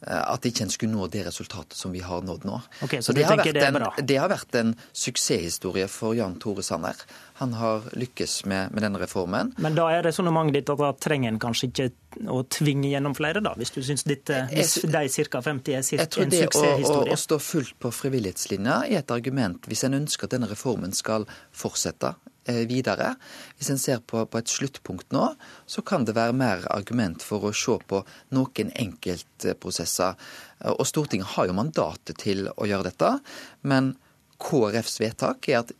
at ikke en skulle nå det resultatet som vi har nådd nå. Okay, så så det, har det en, det har vært en suksesshistorie for Jan Tore Sanner. Han har lykkes med, med denne reformen. Men da er resonnementet ditt at da trenger en kanskje ikke å tvinge gjennom flere, da? Hvis du syns dette, hvis de ca. 50 er en suksesshistorie. Jeg tror det å, å, å stå fullt på frivillighetslinja er et argument hvis en ønsker at denne reformen skal fortsette eh, videre. Hvis en ser på, på et sluttpunkt nå, så kan det være mer argument for å se på noen enkeltprosesser. Og Stortinget har jo mandatet til å gjøre dette, men KrFs vedtak er at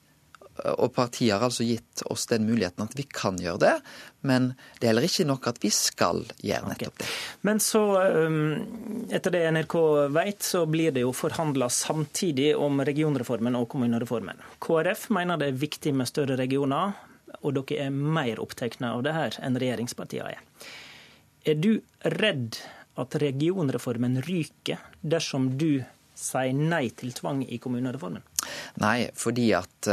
og partiet har altså gitt oss den muligheten at vi kan gjøre det, men det er heller ikke nok at vi skal gjøre nettopp det. Men så, etter det NRK vet, så blir det jo forhandla samtidig om regionreformen og kommunereformen. KrF mener det er viktig med større regioner, og dere er mer opptatt av det her enn regjeringspartiene er. Er du redd at regionreformen ryker dersom du sier nei til tvang i kommunereformen? Nei, fordi at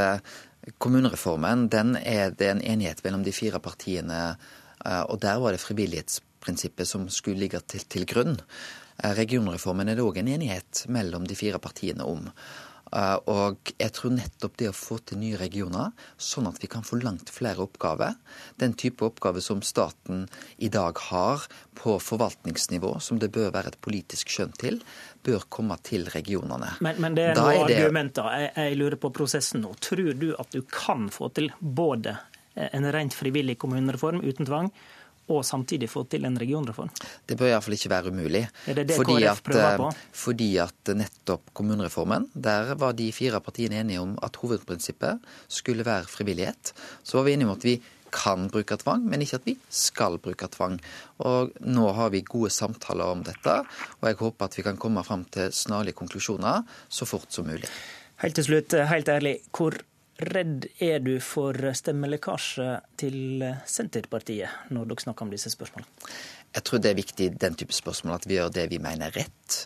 Kommunereformen den er det en enighet mellom de fire partiene, eh, og der var det frivillighetsprinsippet som skulle ligge til, til grunn. Eh, regionreformen er det òg en enighet mellom de fire partiene om. Eh, og jeg tror nettopp det å få til nye regioner, sånn at vi kan få langt flere oppgaver, den type oppgaver som staten i dag har på forvaltningsnivå, som det bør være et politisk skjønn til, bør komme til regionene. Men, men det er noen det... argumenter. Jeg, jeg lurer på prosessen nå. Tror du at du kan få til både en rent frivillig kommunereform uten tvang, og samtidig få til en regionreform? Det bør iallfall ikke være umulig. Er det det fordi KrF prøver på? At, eh, fordi at nettopp kommunereformen, der var de fire partiene enige om at hovedprinsippet skulle være frivillighet. Så var vi enige om at vi kan bruke tvang, men ikke at vi skal bruke tvang. Og Nå har vi gode samtaler om dette, og jeg håper at vi kan komme fram til snarlige konklusjoner så fort som mulig. Helt til slutt, helt ærlig, hvor redd er du for stemmelekkasje til Senterpartiet når dere snakker om disse spørsmålene? Jeg tror det er viktig den type spørsmål at vi gjør det vi mener er rett.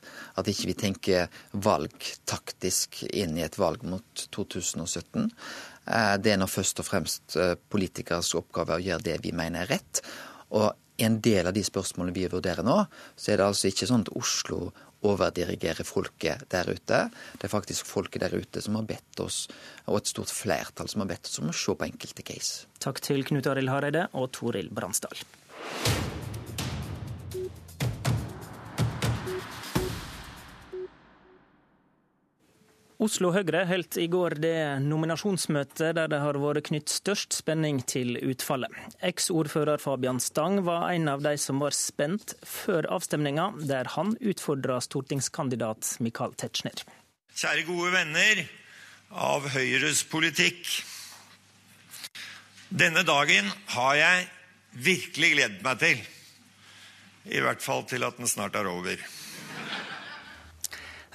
At ikke vi tenker valgtaktisk inn i et valg mot 2017. Eh, det er nå først og fremst eh, politikeres oppgave å gjøre det vi mener er rett. Og en del av de spørsmålene vi vurderer nå, så er det altså ikke sånn at Oslo overdirigere folket der ute. Det er faktisk folket der ute som har bedt oss, og et stort flertall som har bedt oss om å se på enkelte case. Takk til Knut Arild Hareide og Toril Bransdal. Oslo Høyre holdt i går det nominasjonsmøtet der det har vært knytt størst spenning til utfallet. Eks-ordfører Fabian Stang var en av de som var spent før avstemninga, der han utfordra stortingskandidat Michael Tetzschner. Kjære gode venner av Høyres politikk. Denne dagen har jeg virkelig gledet meg til. I hvert fall til at den snart er over.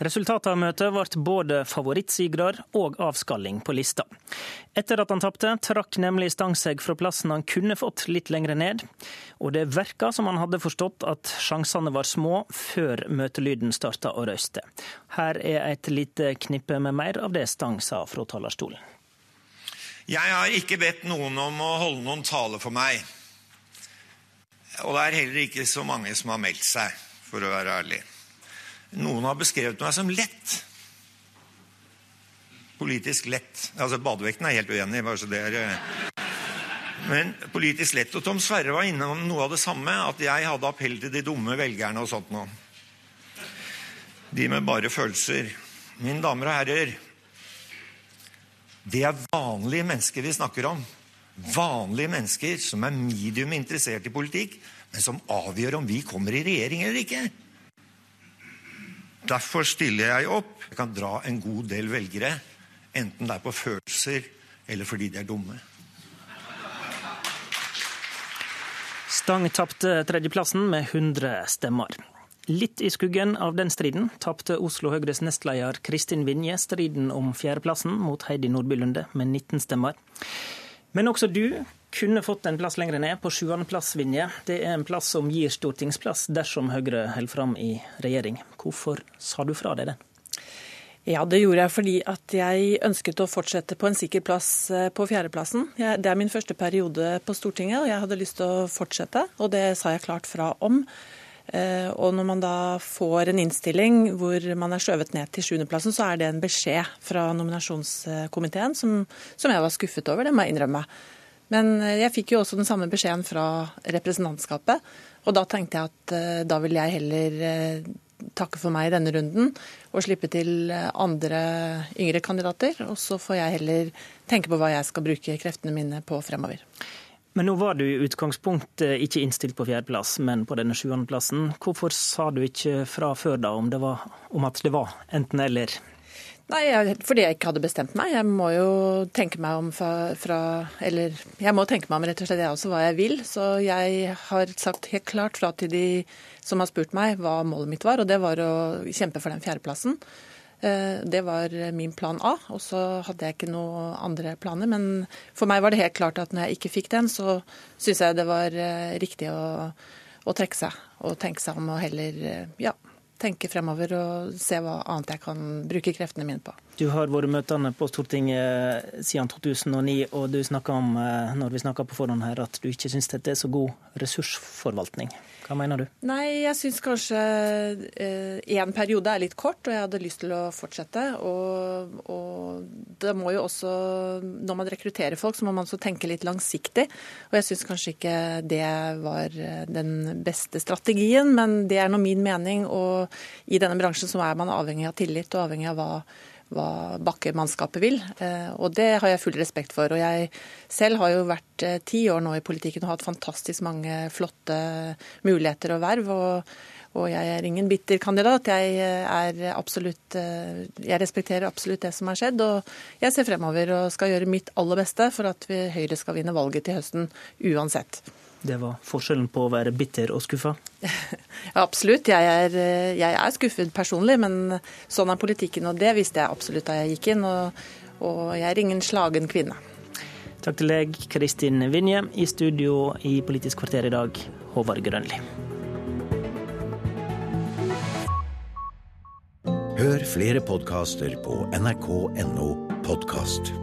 Resultatet av møtet ble både favorittsigerer og avskalling på lista. Etter at han tapte, trakk nemlig Stang seg fra plassen han kunne fått litt lenger ned. Og det verka som han hadde forstått at sjansene var små før møtelyden starta å røyste. Her er et lite knippe med mer av det Stang sa fra talerstolen. Jeg har ikke bedt noen om å holde noen tale for meg. Og det er heller ikke så mange som har meldt seg, for å være ærlig. Noen har beskrevet meg som lett. Politisk lett. Altså, Badevekten er helt uenig. bare så det er... Eh. Men politisk lett. Og Tom Sverre var innom noe av det samme. At jeg hadde appell til de dumme velgerne og sånt noe. De med bare følelser. Mine damer og herrer. Det er vanlige mennesker vi snakker om. Vanlige mennesker som er medium interessert i politikk, men som avgjør om vi kommer i regjering eller ikke. Derfor stiller jeg opp. Jeg kan dra en god del velgere, enten det er på følelser eller fordi de er dumme. Stang tapte tredjeplassen med 100 stemmer. Litt i skuggen av den striden tapte Oslo Høyres nestleder Kristin Vinje striden om fjerdeplassen mot Heidi Nordby Lunde med 19 stemmer. Men også du kunne fått en plass lenger ned, på sjuendeplass, Vinje. Det er en plass som gir stortingsplass dersom Høyre holder fram i regjering. Hvorfor sa du fra deg det? Ja, Det gjorde jeg fordi at jeg ønsket å fortsette på en sikker plass eh, på fjerdeplassen. Det er min første periode på Stortinget, og jeg hadde lyst til å fortsette. Og det sa jeg klart fra om. Eh, og når man da får en innstilling hvor man er skjøvet ned til sjuendeplassen, så er det en beskjed fra nominasjonskomiteen som, som jeg var skuffet over, det må jeg innrømme. Men eh, jeg fikk jo også den samme beskjeden fra representantskapet. Og da tenkte jeg at eh, da vil jeg heller eh, takke for meg i denne runden og slippe til andre yngre kandidater. Og så får jeg heller tenke på hva jeg skal bruke kreftene mine på fremover. Men nå var du i utgangspunktet ikke innstilt på fjerdeplass, men på denne sjuendeplassen. Hvorfor sa du ikke fra før da om, var, om at det var enten-eller? Nei, fordi jeg ikke hadde bestemt meg. Jeg må jo tenke meg om fra, fra, Eller jeg må tenke meg om rett og slett jeg også hva jeg vil. Så jeg har sagt helt klart fra til de som har spurt meg hva målet mitt var, og det var å kjempe for den fjerdeplassen. Eh, det var min plan A, og så hadde jeg ikke noen andre planer. Men for meg var det helt klart at når jeg ikke fikk den, så syns jeg det var eh, riktig å, å trekke seg. Og tenke seg om å heller eh, ja, tenke fremover og se hva annet jeg kan bruke kreftene mine på. Du har vært møtende på Stortinget siden 2009, og du snakka om eh, når vi på forhånd her, at du ikke syns dette er så god ressursforvaltning. Hva mener du? Nei, jeg syns kanskje én eh, periode er litt kort, og jeg hadde lyst til å fortsette. Og, og, det må jo også, når man rekrutterer folk, så må man også tenke litt langsiktig. Og jeg syns kanskje ikke det var eh, den beste strategien, men det er nå min mening. Og i denne bransjen så er man avhengig av tillit og avhengig av hva hva bakkemannskapet vil. Eh, og det har jeg full respekt for. Og jeg selv har jo vært eh, ti år nå i politikken og hatt fantastisk mange flotte muligheter og verv. og og jeg er ingen bitter kandidat. Jeg, er absolutt, eh, jeg respekterer absolutt det som har skjedd. Og jeg ser fremover og skal gjøre mitt aller beste for at Høyre skal vinne valget til høsten uansett. Det var forskjellen på å være bitter og skuffa? ja, absolutt. Jeg er, jeg er, skuffet personlig, men sånn er politikken, og det visste jeg absolutt da jeg gikk inn. Og, og jeg er ingen slagen kvinne. Takk til deg, Kristin Vinje. I studio i Politisk kvarter i dag, Håvard Grønli. Hør flere podkaster på nrk.no podkast.